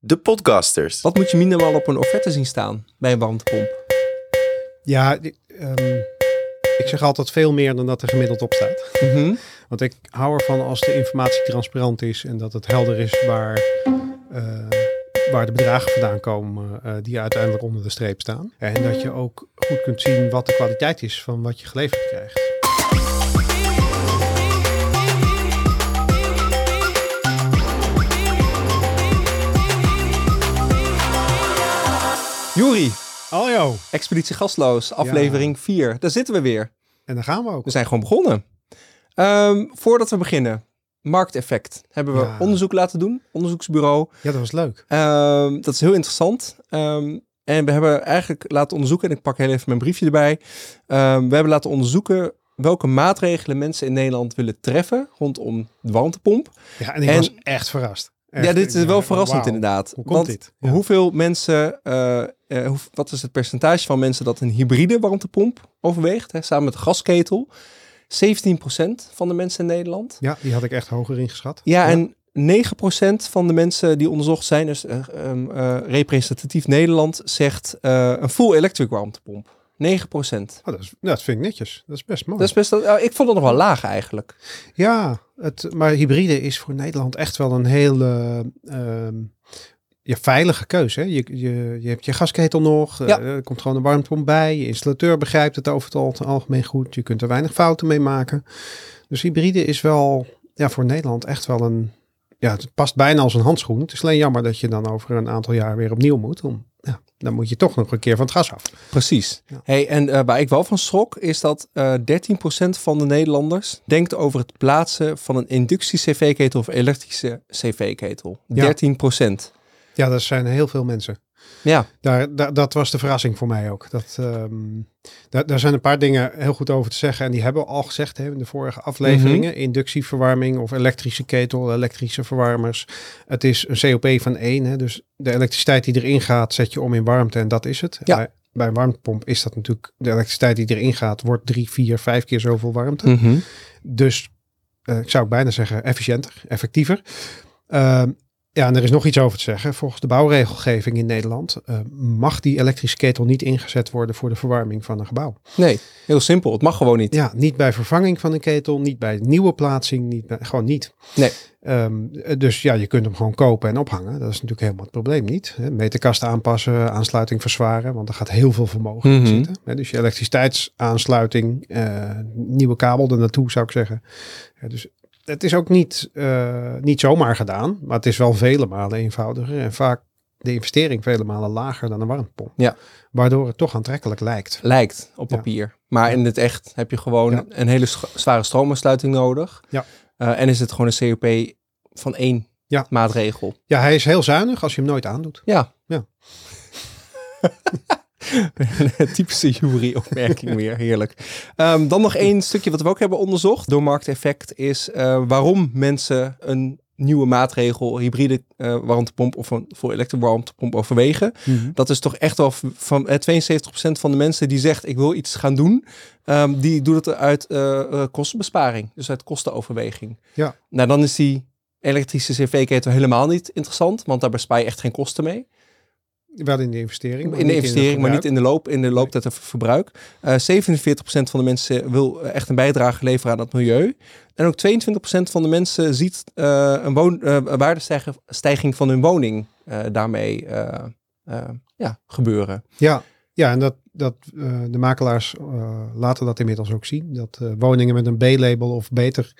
De podcasters. Wat moet je minimaal op een offerte zien staan bij een warmtepomp? Ja, ehm, ik zeg altijd veel meer dan dat er gemiddeld op staat. Mhm. Want ik hou ervan als de informatie transparant is en dat het helder is waar, eh, waar de bedragen vandaan komen eh, die uiteindelijk onder de streep staan. En dat je ook goed kunt zien wat de kwaliteit is van wat je geleverd krijgt. Aljo, Expeditie Gasloos, aflevering 4. Daar zitten we weer. en daar gaan we ook. We zijn gewoon begonnen. Ehm, voordat we beginnen, markteffect. Hebben we Ja. onderzoek laten doen, onderzoeksbureau. Ja, dat was leuk. Ehm, dat is heel interessant. Ehm, en we hebben eigenlijk laten onderzoeken, en ik pak heel even mijn briefje erbij. We hebben laten onderzoeken welke maatregelen mensen in Nederland willen treffen rondom de warmtepomp. Ja, en ik En- was echt verrast. Echt, ja, dit is wel verrassend inderdaad. Hoe komt Want dit? Ja. Hoeveel mensen, eh, eh, hoe- wat is het percentage van mensen dat een hybride warmtepomp overweegt, hè, samen met een gasketel? 17% van de mensen in Nederland. Ja, die had ik echt hoger ingeschat. Ja, en 9% van de mensen die onderzocht zijn, dus eh, ehm, eh, representatief Nederland, zegt een full electric warmtepomp. 9%. Oh, dat, is, dat vind ik netjes. Dat is best mooi. Dat is best, eh, ik vond het nog wel laag eigenlijk. Ja, het, maar hybride is voor Nederland echt wel een hele ja, veilige keuze. Hè? Je, je, je hebt je gasketel nog, eh, Ja. er komt gewoon een warmtepomp bij. Je installateur begrijpt het over het al- algemeen goed. Je kunt er weinig fouten mee maken. Dus hybride is wel ja, voor Nederland echt wel een... Ja, het past bijna als een handschoen. Het is alleen jammer dat je dan over een aantal jaar weer opnieuw moet. Om, dan moet je toch nog een keer van het gas af. Precies. Ja. Hey, en eh, waar ik wel van schrok, is dat eh 13% van de Nederlanders denkt over het plaatsen van een inductie-cv-ketel of elektrische cv-ketel. Ja. 13%. Ja, dat zijn heel veel mensen. Ja, Daar, daar, dat was de verrassing voor mij ook. Dat, ehm, daar, daar zijn een paar dingen heel goed over te zeggen. En die hebben we al gezegd hè, in de vorige afleveringen. Inductieverwarming of elektrische ketel, elektrische verwarmers. Het is een COP van 1. Hè, dus de elektriciteit die erin gaat, zet je om in warmte en dat is het. Ja. Bij, bij een warmtepomp is dat natuurlijk... De elektriciteit die erin gaat, wordt drie, vier, vijf keer zoveel warmte. Mhm. Dus eh, ik zou bijna zeggen efficiënter, effectiever. Ehm, ja, en er is nog iets over te zeggen. Volgens de bouwregelgeving in Nederland eh, mag die elektrische ketel niet ingezet worden voor de verwarming van een gebouw. nee, heel simpel. Het mag gewoon niet. Ja, niet bij vervanging van een ketel, niet bij nieuwe plaatsing, niet bij, gewoon niet. Nee. Ehm, dus ja, je kunt hem gewoon kopen en ophangen. Dat is natuurlijk helemaal het probleem niet. Meterkast aanpassen, aansluiting verzwaren, want er gaat heel veel vermogen in Mhm. zitten. Dus je elektriciteitsaansluiting, eh, nieuwe kabel er naartoe zou ik zeggen. Dus het is ook niet, eh, niet zomaar gedaan, maar het is wel vele malen eenvoudiger en vaak de investering vele malen lager dan een warmtepomp. Ja. Waardoor het toch aantrekkelijk lijkt. Lijkt op Ja. papier. Maar in het echt heb je gewoon Ja. een hele zware stroomaansluiting nodig. Ja. Eh, en is het gewoon een COP van één Ja. maatregel. Ja, hij is heel zuinig als je hem nooit aandoet. Ja. Ja. Typische jury-opmerking weer, heerlijk. Ehm, dan nog één stukje wat we ook hebben onderzocht door markteffect is eh, waarom mensen een nieuwe maatregel, hybride eh, warmtepomp of een voor elektrische warmtepomp overwegen. Dat is toch echt wel van eh, 72% van de mensen die zegt ik wil iets gaan doen, ehm, die doet het uit eh, eh, kostenbesparing, dus uit kostenoverweging. Ja. Nou, dan is die elektrische cv-ketel helemaal niet interessant, want daar bespaar je echt geen kosten mee. Wel in de investering. maar In de niet investering, maar niet in de loop, in de looptijd van verbruik. Eh 47% van de mensen wil eh, echt een bijdrage leveren aan het milieu. En ook 22% van de mensen ziet eh, een, woon, eh, een waardestijging van hun woning eh, daarmee eh, eh, ja, gebeuren. Ja, ja en dat, dat, eh, de makelaars eh, laten dat inmiddels ook zien. Dat eh, woningen met een B-label of beter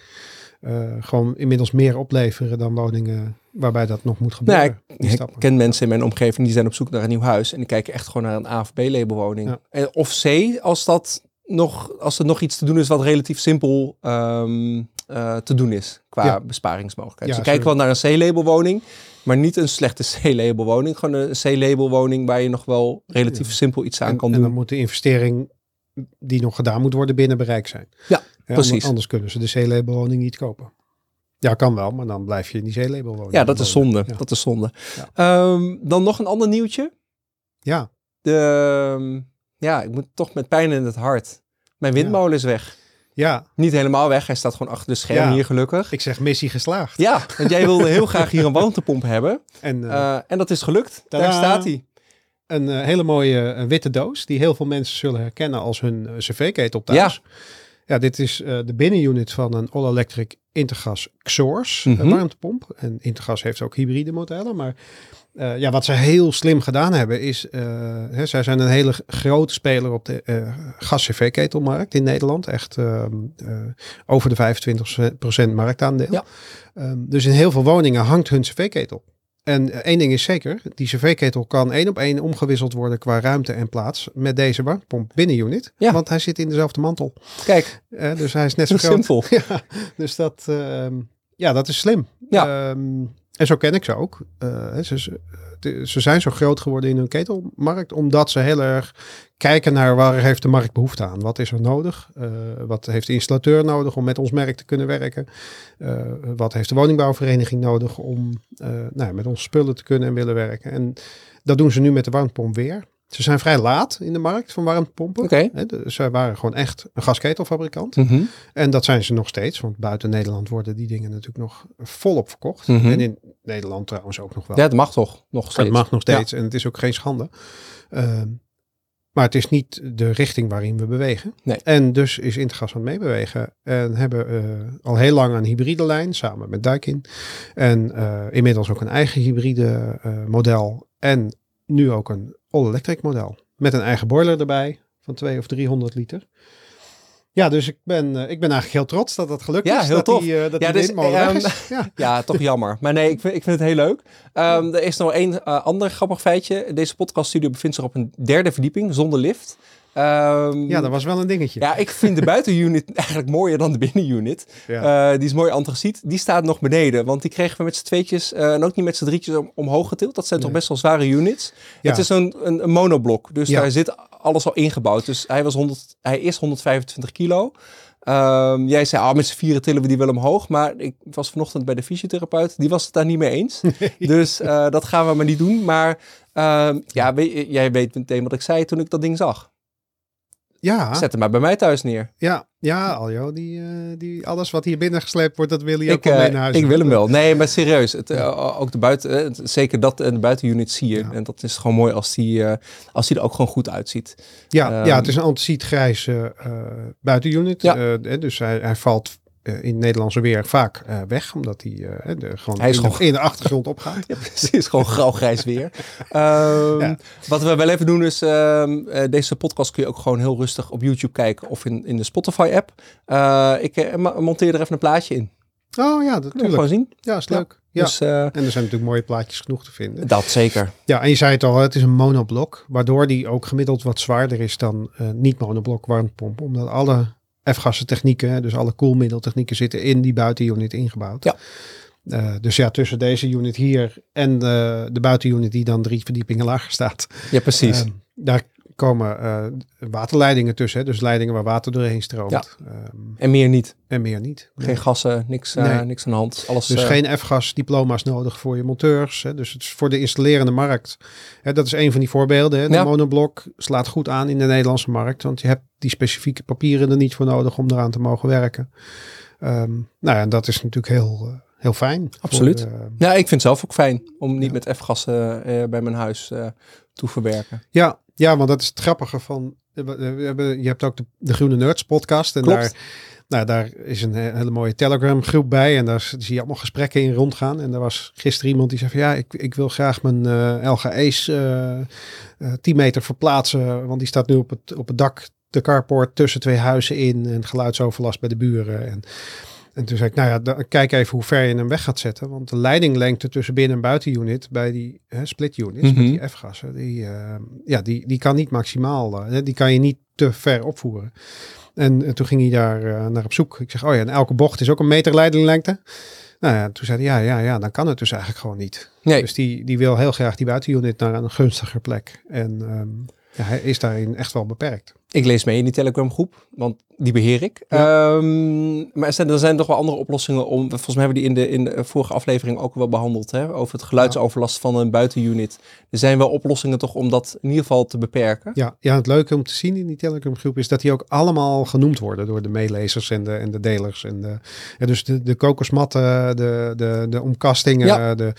eh, gewoon inmiddels meer opleveren dan woningen waarbij dat nog moet Nou, gebeuren. die ik ken mensen in mijn omgeving die zijn op zoek naar een nieuw huis. En die kijken echt gewoon naar een A of B-label woning. Ja. En, of C, als, dat nog, als er nog iets te doen is wat relatief simpel ehm, eh, te doen is qua Ja. besparingsmogelijkheid. Ze kijken wel naar een C-label woning, maar niet een slechte C-label woning. Gewoon een C-label woning waar je nog wel relatief simpel iets aan en, kan en doen. dan moet de investering die nog gedaan moet worden binnen bereik zijn. Ja, Ja, precies. Anders, anders kunnen ze de C-label woning niet kopen. Ja, kan wel, maar dan blijf je in die C-label woning. ja, dat is wonen. zonde. Ja. Dat is zonde. Ja. Ehm, dan nog een ander nieuwtje. ja. De, ehm, ja, ik moet toch met pijn in het hart. Mijn windmolen is weg. Ja, Niet helemaal weg. Hij staat gewoon achter de scherm hier gelukkig. ik zeg missie geslaagd. Ja, want jij wilde heel graag hier een warmtepomp hebben. En eh, Eh, en dat is gelukt. Daar staat hij. een eh, hele mooie witte doos die heel veel mensen zullen herkennen als hun cv-ketel thuis. Ja. Dit is eh, de binnenunit van een all-electric Intergas Xors eh, Mhm. warmtepomp. En Intergas heeft ook hybride modellen, maar eh, ja, wat ze heel slim gedaan hebben is, eh, hè, zij zijn een hele grote speler op de gas-cv-ketelmarkt in Nederland. Echt ehm, eh, over de 25% marktaandeel. Ja. Ehm, dus in heel veel woningen hangt hun cv-ketel. En eh, één ding is zeker, die cv-ketel kan één op één omgewisseld worden qua ruimte en plaats met deze warmtepomp binnenunit. Ja. Want hij zit in dezelfde mantel. Kijk, Eh, dus hij is net zo zo groot. simpel. Ja, dus dat, ehm, ja, dat is slim. Ja. Ehm, en zo ken ik ze ook. Eh, ze, ze, zijn zo groot geworden in hun ketelmarkt, omdat ze heel erg kijken naar waar heeft de markt behoefte aan. Wat is er nodig? Eh, wat heeft de installateur nodig om met ons merk te kunnen werken? Eh, wat heeft de woningbouwvereniging nodig om eh, nou, met onze spullen te kunnen en willen werken? En dat doen ze nu met de warmtepomp weer. Ze zijn vrij laat in de markt van warmtepompen. De- Zij waren gewoon echt een gasketelfabrikant. Mhm. En dat zijn ze nog steeds, want buiten Nederland worden die dingen natuurlijk nog volop verkocht. Mhm. En in Nederland trouwens ook nog wel. Ja, dat mag toch nog steeds. het mag nog steeds en het is ook geen schande. Ehm, maar het is niet de richting waarin we bewegen. Nee. En dus is Intergas aan het meebewegen. En hebben eh, al heel lang een hybride lijn samen met Daikin. En eh, inmiddels ook een eigen hybride eh, model. En nu ook een all-electric model. Met een eigen boiler erbij van 200 of 300 liter. Ja, dus ik ben, eh, ik ben eigenlijk heel trots dat dat gelukt Ja, is. heel dat tof. Die, eh, dat Ja, die dus, ehm, is. Ja. Ja, toch jammer. Maar nee, ik vind, ik vind het heel leuk. Ehm, er is nog één eh, ander grappig feitje. Deze podcaststudio bevindt zich op een derde verdieping zonder lift. Ehm, ja, dat was wel een dingetje. ja, ik vind de buitenunit eigenlijk mooier dan de binnenunit. Ja. Eh, die is mooi antraciet. Die staat nog beneden. Want die kregen we met z'n tweetjes eh, en ook niet met z'n drietjes om, omhoog getild. Dat zijn toch best wel zware units. Ja. Het is een, een monoblok. Dus Ja. daar zit alles al ingebouwd. Dus hij, was 100, hij is 125 kilo. Ehm, jij zei, ah, met z'n vieren tillen we die wel omhoog. Maar ik was vanochtend bij de fysiotherapeut. Die was het daar niet mee eens. Dus eh, dat gaan we maar niet doen. Maar ehm, ja, jij weet meteen wat ik zei toen ik dat ding zag. Ja. Zet hem maar bij mij thuis neer. Ja, ja, Aljo, die, eh, die, alles wat hier binnen gesleept wordt, dat wil je ook Ik, wel eh, mee naar huis. ik wil hem wel. Nee, maar serieus. Het, eh, ook de buiten, het- zeker dat en de buitenunit zie je. Ja. En dat is gewoon mooi als die, als die er ook gewoon goed uitziet. Ja, Ehm, ja, het is een antraciet grijze eh buitenunit. Ja. Dus hij, hij valt in het Nederlandse weer vaak eh, weg, omdat eh, de, gewoon, Hij is in, gewoon- de, in de achtergrond opgaat. Ja, precies. Gewoon grauw-grijs weer. Ehm, Ja. Wat we wel even doen is, ehm, eh, deze podcast kun je ook gewoon heel rustig op YouTube kijken of in, in de Spotify-app. Eh, ik eh, monteer er even een plaatje in. Oh ja, Kun je gewoon zien. Ja, is leuk. Ja. Dus eh, en er zijn natuurlijk mooie plaatjes genoeg te vinden. dat zeker. Ja, en je zei het al, het is een monoblok, waardoor die ook gemiddeld wat zwaarder is dan eh, niet-monoblok warmtepomp. Omdat alle F-gassen technieken, dus alle koelmiddeltechnieken zitten in die buitenunit ingebouwd. Ja. Eh, dus ja, tussen deze unit hier en eh, de buitenunit die dan drie verdiepingen lager staat. Ja, precies. eh, daar komen eh, waterleidingen tussen, hè, dus leidingen waar water doorheen stroomt. Ja. Ehm, en meer niet. en meer niet. Nee. Geen gassen, niks, eh, Nee. niks aan de hand. Alles, Dus eh, geen F-gas diploma's nodig voor je monteurs. Hè. Dus het is voor de installerende markt. Hè, dat is een van die voorbeelden. Hè. De Ja. monoblok slaat goed aan in de Nederlandse markt. Want je hebt die specifieke papieren er niet voor nodig om eraan te mogen werken. Ehm, nou ja, en dat is natuurlijk heel, heel fijn. Absoluut. Voor, Ja, ik vind het zelf ook fijn om niet Ja. met F-gassen bij mijn huis eh te verwerken. ja, ja, want dat is het grappige van... we- hebben, je hebt ook de, de Groene Nerds podcast. En Klopt. daar, nou, daar is een he- hele mooie Telegram groep bij. En daar zie je allemaal gesprekken in rondgaan. En er was gisteren iemand die zei van... Ja, ik, ik wil graag mijn eh LGE's eh, eh, 10 meter verplaatsen. Want die staat nu op het, op het dak, de carport, tussen twee huizen in. En geluidsoverlast bij de buren. En, en toen zei ik, nou ja, dan, kijk even hoe ver je hem weg gaat zetten. Want de leidinglengte tussen binnen- en buitenunit bij die hè, split units, Mhm. met die F-gassen, die, eh, ja, die, die kan niet maximaal, eh, die kan je niet te ver opvoeren. En, en toen ging hij daar eh, naar op zoek. Ik zeg, oh ja, en elke bocht is ook een meter leidinglengte. Nou ja, toen zei hij, ja, ja, ja, dan kan het dus eigenlijk gewoon niet. Nee, Dus die, die wil heel graag die buitenunit naar een gunstiger plek. En ehm, ja, hij is daarin echt wel beperkt. Ik lees mee in die Telegram groep, want die beheer ik. Ja. Ehm, maar er zijn, er zijn toch wel andere oplossingen om. Volgens mij hebben we die in de, in de vorige aflevering ook wel behandeld. Hè, over het geluidsoverlast van een buitenunit. Er zijn wel oplossingen toch om dat in ieder geval te beperken. Ja, ja, het leuke om te zien in die Telegram groep is dat die ook allemaal genoemd worden door de meelezers en de, en de delers. En de, ja, dus de, de kokosmatten, de, de, de omkastingen. Ja. De,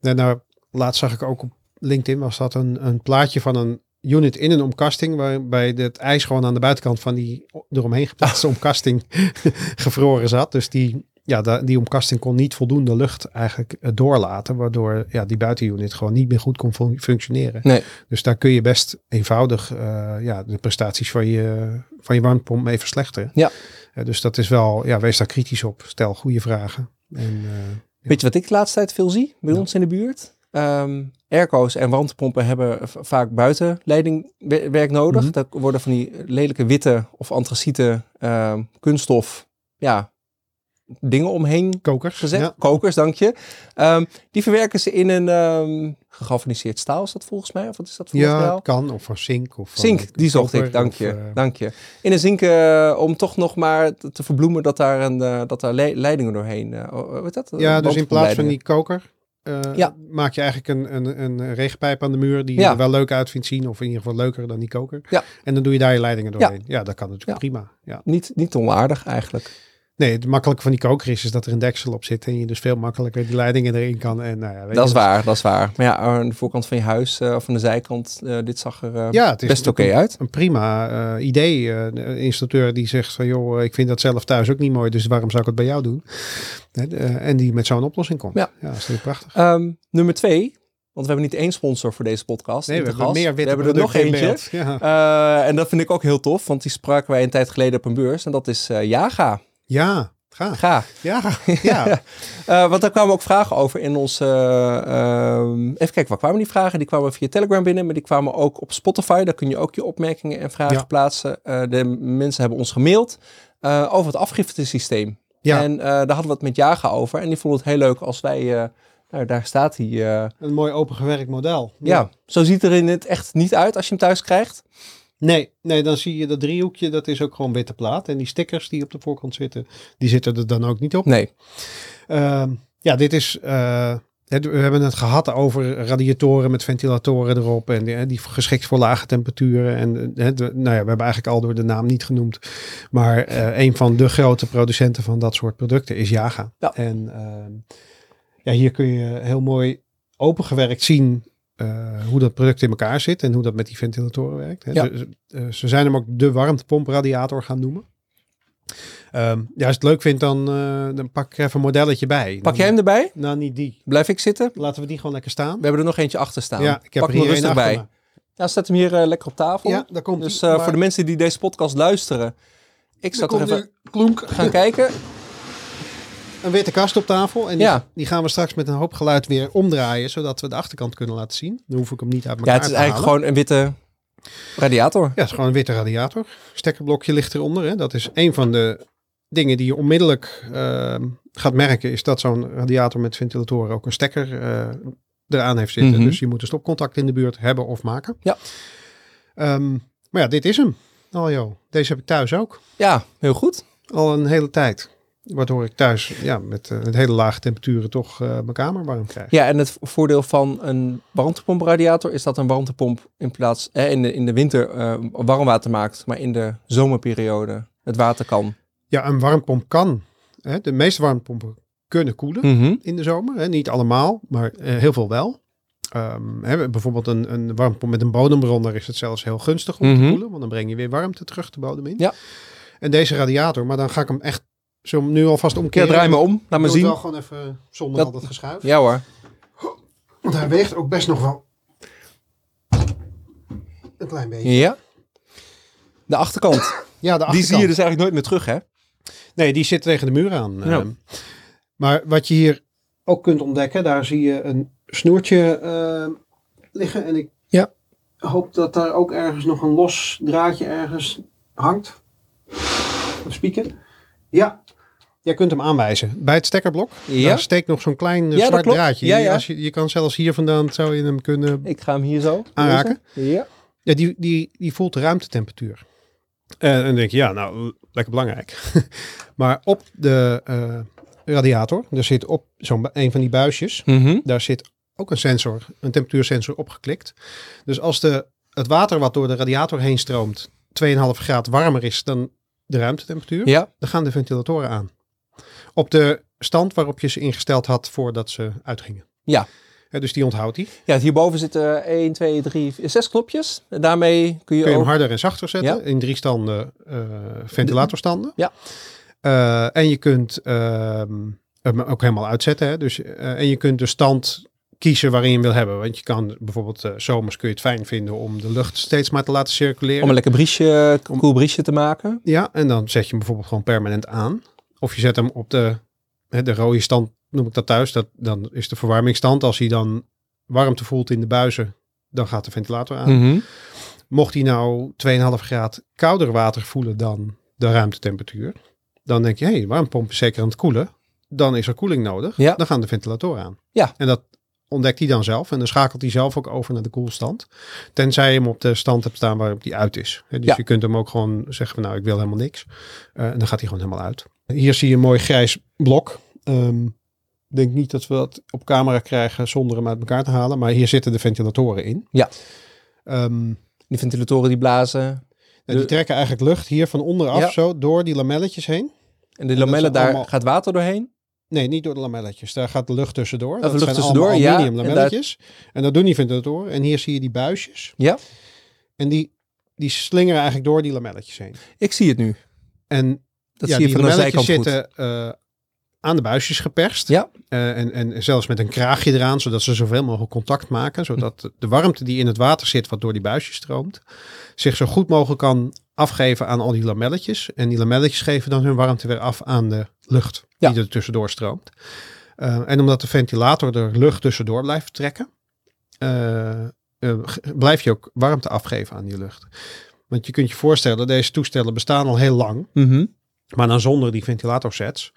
nou, laatst zag ik ook op LinkedIn was dat een, een plaatje van een unit in een omkasting waarbij het ijs gewoon aan de buitenkant van die eromheen geplaatste omkasting gevroren zat. Dus die, ja, die omkasting kon niet voldoende lucht eigenlijk eh, doorlaten, waardoor ja, die buitenunit gewoon niet meer goed kon fun- functioneren. Nee. Dus daar kun je best eenvoudig eh, ja, de prestaties van je, van je warmtepomp mee verslechteren. Ja. Eh, dus dat is wel, ja, wees daar kritisch op. Stel goede vragen. En, Weet je wat ik de laatste tijd veel zie bij Ja. ons in de buurt? Ehm airco's en warmtepompen hebben vaak buitenleidingwerk nodig. Mhm. Daar worden van die lelijke witte of antraciete ehm, kunststof ja, dingen omheen kokers. gezet. Ja. Kokers, dank je. Ehm, die verwerken ze in een ehm gegalvaniseerd staal, is dat volgens mij? Of wat is dat voor Ja, het kan. Of van zink. Of van Zink, die zocht ik, dank of, je. eh, dank je. In een zink eh, om toch nog maar te, verbloemen dat daar, een, eh, dat daar le- leidingen doorheen... oh, wat is dat? ja, dus in plaats van die koker eh, Ja. maak je eigenlijk een, een, een regenpijp aan de muur die Ja. er wel leuk uit vindt zien. Of in ieder geval leuker dan die koker. Ja. En dan doe je daar je leidingen doorheen. Ja, dat kan natuurlijk prima. Ja. Niet, niet onaardig eigenlijk. Nee, het makkelijke van die koker is, is dat er een deksel op zit. En je dus veel makkelijker die leidingen erin kan. En, nou ja, weet Dat is waar, dat is waar. Maar ja, aan de voorkant van je huis eh, of aan de zijkant, eh, dit zag er eh, Ja, het is best oké uit. Een prima idee. een installateur die zegt van joh, ik vind dat zelf thuis ook niet mooi, dus waarom zou ik het bij jou doen? En die met zo'n oplossing komt. Ja. ja dat is natuurlijk prachtig. Ehm, nummer twee, want we hebben niet één sponsor voor deze podcast. Nee, we hebben meer witte We hebben er nog eentje. Ja. En dat vind ik ook heel tof, want die spraken wij een tijd geleden op een beurs. En dat is eh Jaga. Ja, ga. Ga. Ja, ja. Eh, want daar kwamen ook vragen over in onze... eh, even kijken, waar kwamen die vragen? Die kwamen via Telegram binnen, maar die kwamen ook op Spotify. Daar kun je ook je opmerkingen en vragen Ja. plaatsen. Eh, de mensen hebben ons gemaild over het afgiftesysteem. Ja. En daar hadden we het met Jaga over. En die vonden het heel leuk als wij... nou, daar staat hij. Een mooi opengewerkt model. ja. zo ziet er in het echt niet uit als je hem thuis krijgt. Nee, nee, dan zie je dat driehoekje, dat is ook gewoon witte plaat. En die stickers die op de voorkant zitten, die zitten er dan ook niet op. Nee. Ehm, ja, dit is. eh, we hebben het gehad over radiatoren met ventilatoren erop. En die, die geschikt voor lage temperaturen. En eh, nou ja, we hebben eigenlijk al door de naam niet genoemd. Maar eh, een van de grote producenten van dat soort producten is Jaga. Ja. En ehm, ja, hier kun je heel mooi opengewerkt zien. Eh, hoe dat product in elkaar zit en hoe dat met die ventilatoren werkt. Hè. Ja. Ze, eh, ze zijn hem ook de warmtepompradiator gaan noemen. Ehm, ja, als je het leuk vindt, dan, eh, dan pak ik even een modelletje bij. Pak Dan- jij hem erbij? nou, niet die. Blijf ik zitten? Laten we die gewoon lekker staan. We hebben er nog eentje achter staan. Ja, ik heb Pak er hier rustig achter bij. me. Zet hem hier lekker op tafel. Ja, daar komt Dus Maar voor de mensen die deze podcast luisteren, ik er zou toch even klonk gaan kijken. Een witte kast op tafel. En die, Ja. die gaan we straks met een hoop geluid weer omdraaien, zodat we de achterkant kunnen laten zien. Dan hoef ik hem niet uit elkaar Ja, het is te eigenlijk gewoon een witte radiator. Ja, het is gewoon een witte radiator. Stekkerblokje ligt eronder. Hè. Dat is een van de dingen die je onmiddellijk ehm, gaat merken, is dat zo'n radiator met ventilatoren ook een stekker eh, eraan heeft zitten. Mhm. Dus je moet een stopcontact in de buurt hebben of maken. Ja. Ehm, maar ja, dit is hem. Oh joh, deze heb ik thuis ook. Ja, heel goed. Al een hele tijd. Waardoor ik thuis ja, met, eh, met hele lage temperaturen toch eh, mijn kamer warm krijg. Ja, en het voordeel van een warmtepompradiator is dat een warmtepomp in plaats eh, in, de, in de winter eh, warm water maakt, maar in de zomerperiode het water kan. Ja, een warmpomp kan. Hè, de meeste warmpompen kunnen koelen. Mhm. in de zomer. Hè? Niet allemaal, maar heel veel wel. Ehm, hè, bijvoorbeeld een, een warmtepomp met een bodembron, daar is het zelfs heel gunstig om Mhm. te koelen. Want dan breng je weer warmte terug de bodem in. Ja. En deze radiator, maar dan ga ik hem echt zo nu alvast Ja, omkeren. draai me om. Laat me zien. wel gewoon even zonder Dat- al dat geschuif. Ja hoor. Want hij weegt ook best nog wel een klein beetje. Ja. De achterkant. Ja, de Die achterkant. zie je dus eigenlijk nooit meer terug, hè? Nee, die zit tegen de muur aan. Ja. Ehm. Maar wat je hier ook kunt ontdekken, daar zie je een snoertje ehm, liggen. En ik Ja. hoop dat daar ook ergens nog een los draadje ergens hangt. Of spieken. Ja, jij kunt hem aanwijzen. Bij het stekkerblok, Ja. daar steekt nog zo'n klein eh, Ja, zwart draadje. Ja, ja. Als je, je kan zelfs hier vandaan, zou je hem kunnen Ik ga hem hier zo. Aanraken? Deze. Ja. Ja, die, die, die voelt de ruimtetemperatuur. En dan denk je, ja, nou, lekker belangrijk. maar op de eh, radiator, er zit op zo'n een van die buisjes, Mhm. daar zit ook een sensor, een temperatuursensor opgeklikt. Dus als de, het water wat door de radiator heen stroomt 2,5 graden warmer is dan de ruimtetemperatuur, Ja, dan gaan de ventilatoren aan. Op de stand waarop je ze ingesteld had voordat ze uitgingen. Ja. Dus die onthoudt die. ja hierboven zitten 1, 2, 3, 6 knopjes. En daarmee kun je, Kun je ook... hem harder en zachter zetten Ja. in drie standen eh, ventilatorstanden. Ja. Eh, en je kunt ehm, hem ook helemaal uitzetten. Hè? Dus, eh, en je kunt de stand kiezen waarin je hem wil hebben. Want je kan bijvoorbeeld eh, zomers kun je het fijn vinden om de lucht steeds maar te laten circuleren. Om een lekker briesje, koel briesje te maken. Ja, en dan zet je hem bijvoorbeeld gewoon permanent aan. Of je zet hem op de, hè, de rode stand, noem ik dat thuis. Dat, dan is de verwarmingsstand. Als hij dan warmte voelt in de buizen, dan gaat de ventilator aan. Mhm. Mocht hij nou 2,5 graad kouder water voelen dan de ruimtetemperatuur, dan denk je, hé, hey, de warmtepomp is zeker aan het koelen. Dan is er koeling nodig. Ja. Dan gaan de ventilatoren aan. Ja. En dat ontdekt hij dan zelf. En dan schakelt hij zelf ook over naar de koelstand. Tenzij je hem op de stand hebt staan waarop hij uit is. Dus Ja. je kunt hem ook gewoon zeggen, van, nou, ik wil helemaal niks. Eh, en dan gaat hij gewoon helemaal uit. Hier zie je een mooi grijs blok. Ehm, ik denk niet dat we dat op camera krijgen zonder hem uit elkaar te halen. Maar hier zitten de ventilatoren in. Ja. Ehm, Die ventilatoren die blazen. nou, De- die trekken eigenlijk lucht hier van onderaf Ja. zo door die lamelletjes heen. En de dat lamellen, daar allemaal- gaat water doorheen. Nee, niet door de lamelletjes. Daar gaat de lucht tussendoor. dat lucht zijn tussendoor, allemaal ja. aluminium En daar- lamelletjes. En dat doen die ventilatoren. En hier zie je die buisjes. Ja. En die, die slingeren eigenlijk door die lamelletjes heen. Ik zie het nu. En Dat ja, zie je die van de zijkant zitten eh, aan de buisjes geperst. Ja. Eh, en, en zelfs met een kraagje eraan, zodat ze zoveel mogelijk contact maken. Zodat de warmte die in het water zit, wat door die buisjes stroomt, zich zo goed mogelijk kan afgeven aan al die lamelletjes. En die lamelletjes geven dan hun warmte weer af aan de lucht Ja. die er tussendoor stroomt. Eh, en omdat de ventilator er lucht tussendoor blijft trekken, g- blijf je ook warmte afgeven aan die lucht. Want je kunt je voorstellen, deze toestellen bestaan al heel lang. Mhm. Maar dan zonder die ventilatorsets.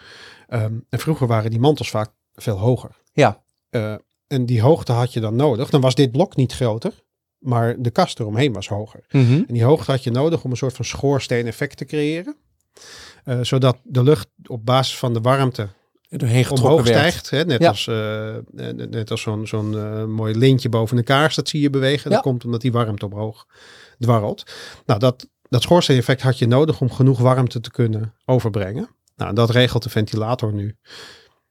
Ehm, en vroeger waren die mantels vaak veel hoger. Ja. Eh, en die hoogte had je dan nodig. Dan was dit blok niet groter, maar de kast eromheen was hoger. Mhm. En die hoogte had je nodig om een soort van schoorsteen-effect te creëren. Eh, zodat de lucht op basis van de warmte Doorheen omhoog stijgt. Hè? Net, Ja. als, eh, net als zo'n zo'n mooi lintje boven een kaars. Dat zie je bewegen. Ja. Dat komt omdat die warmte omhoog dwarrelt. Nou, dat, dat schoorsteen-effect had je nodig om genoeg warmte te kunnen overbrengen. Nou, dat regelt de ventilator nu.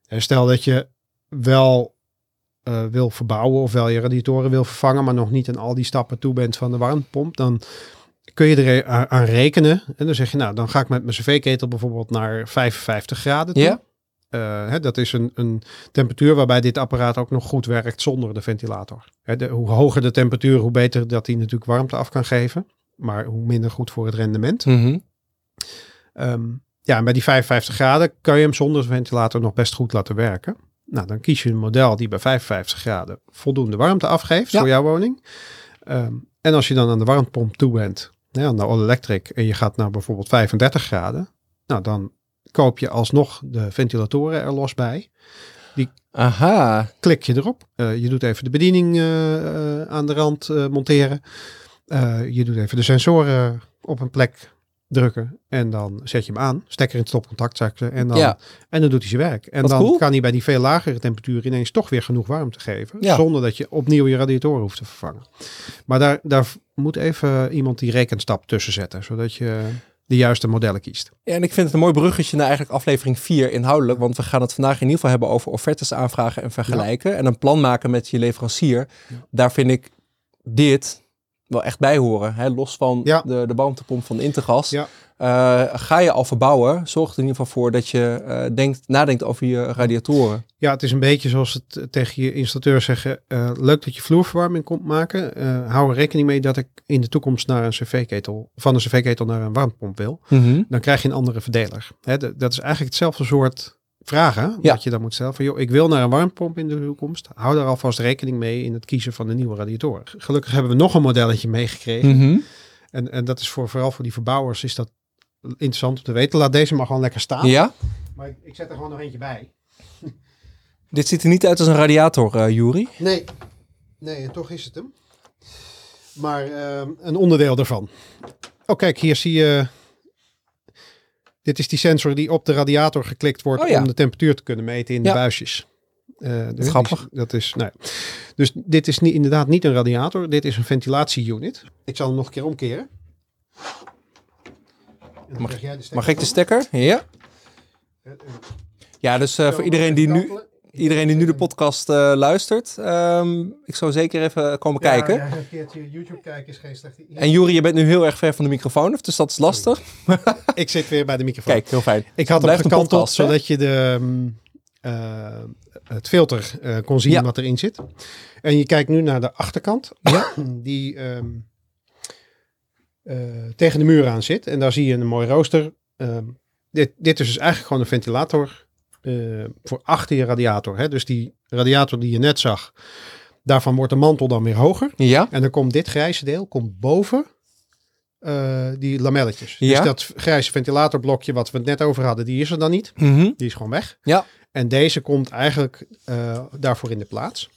En stel dat je wel eh, wil verbouwen of wel je radiatoren wil vervangen, maar nog niet aan al die stappen toe bent van de warmtepomp, dan kun je er a- aan rekenen. En dan zeg je, nou, dan ga ik met mijn cv-ketel bijvoorbeeld naar 55 graden toe. Ja. Eh, hè, dat is een, een temperatuur waarbij dit apparaat ook nog goed werkt zonder de ventilator. Hè, de, hoe hoger de temperatuur, hoe beter dat hij natuurlijk warmte af kan geven. Maar hoe minder goed voor het rendement. Mhm. Ehm, ja, en bij die 55 graden kan je hem zonder ventilator nog best goed laten werken. Nou, dan kies je een model die bij 55 graden voldoende warmte afgeeft Ja. voor jouw woning. Ehm, en als je dan aan de warmtepomp toe bent, hè, aan de all-electric, en je gaat naar bijvoorbeeld 35 graden, nou dan koop je alsnog de ventilatoren er los bij. Aha. Klik je erop. Eh, je doet even de bediening eh, eh, aan de rand monteren. Eh, je doet even de sensoren op een plek drukken. En dan zet je hem aan. Stekker in het stopcontact zakken. En dan, Ja. en dan doet hij zijn werk. En Wat dan cool. kan hij bij die veel lagere temperatuur ineens toch weer genoeg warmte geven. Ja. Zonder dat je opnieuw je radiatoren hoeft te vervangen. Maar daar, daar moet even iemand die rekenstap tussen zetten. Zodat je de juiste modellen kiest. Ja, en ik vind het een mooi bruggetje naar eigenlijk aflevering 4 inhoudelijk. Want we gaan het vandaag in ieder geval hebben over offertes aanvragen en vergelijken. En een plan maken met je leverancier. Daar vind ik dit wel echt bij horen. Hè? Los van Ja. de, de warmtepomp van Intergas. Ja. Eh, ga je al verbouwen, zorg er in ieder geval voor dat je eh, denkt, nadenkt over je radiatoren. Ja, het is een beetje zoals het eh, tegen je installateur zeggen. leuk dat je vloerverwarming komt maken. Hou er rekening mee dat ik in de toekomst naar een cv-ketel, van een cv-ketel naar een warmtepomp wil. Dan krijg je een andere verdeler. Hè, dat is eigenlijk hetzelfde soort vragen Ja. wat je dan moet stellen. Van, joh, ik wil naar een warmtepomp in de toekomst. Hou daar alvast rekening mee in het kiezen van de nieuwe radiatoren. Gelukkig hebben we nog een modelletje meegekregen. Mhm. En, en dat is voor, vooral voor die verbouwers is dat interessant om te weten. Laat deze maar gewoon lekker staan. Ja, Maar ik, ik zet er gewoon nog eentje bij. dit ziet er niet uit als een radiator, eh Juri. Nee. Nee, en toch is het hem. maar ehm, een onderdeel daarvan. Oh, kijk, hier zie je. Dit is die sensor die op de radiator geklikt wordt Oh ja. om de temperatuur te kunnen meten in de buisjes. Eh, dus grappig. dat is, nou, ja. dus dit is niet, inderdaad niet een radiator. Dit is een ventilatieunit. Ik zal hem nog een keer omkeren. Mag- Mag ik de stekker? Ja. Ja, dus eh, voor iedereen die nu, iedereen die nu de podcast eh, luistert, ehm, ik zou zeker even komen kijken. Ja, een keertje YouTube kijken is geen slecht idee. En Juri, je bent nu heel erg ver van de microfoon, dus dat is lastig. Ik zit weer bij de microfoon. Kijk, heel fijn. Ik had hem gekanteld podcast, zodat je de, mm, eh, het filter eh, kon zien Ja. wat erin zit. En je kijkt nu naar de achterkant, Ja. die ehm, tegen de muur aan zit. En daar zie je een mooi rooster. Ehm, dit, dit is dus eigenlijk gewoon een ventilator eh, voor achter je radiator. Hè? Dus die radiator die je net zag, daarvan wordt de mantel dan weer hoger. Ja, En dan komt dit grijze deel komt boven eh, die lamelletjes. Ja. Dus dat grijze ventilatorblokje wat we het net over hadden, die is er dan niet. Mhm. Die is gewoon weg. Ja. En deze komt eigenlijk eh, daarvoor in de plaats.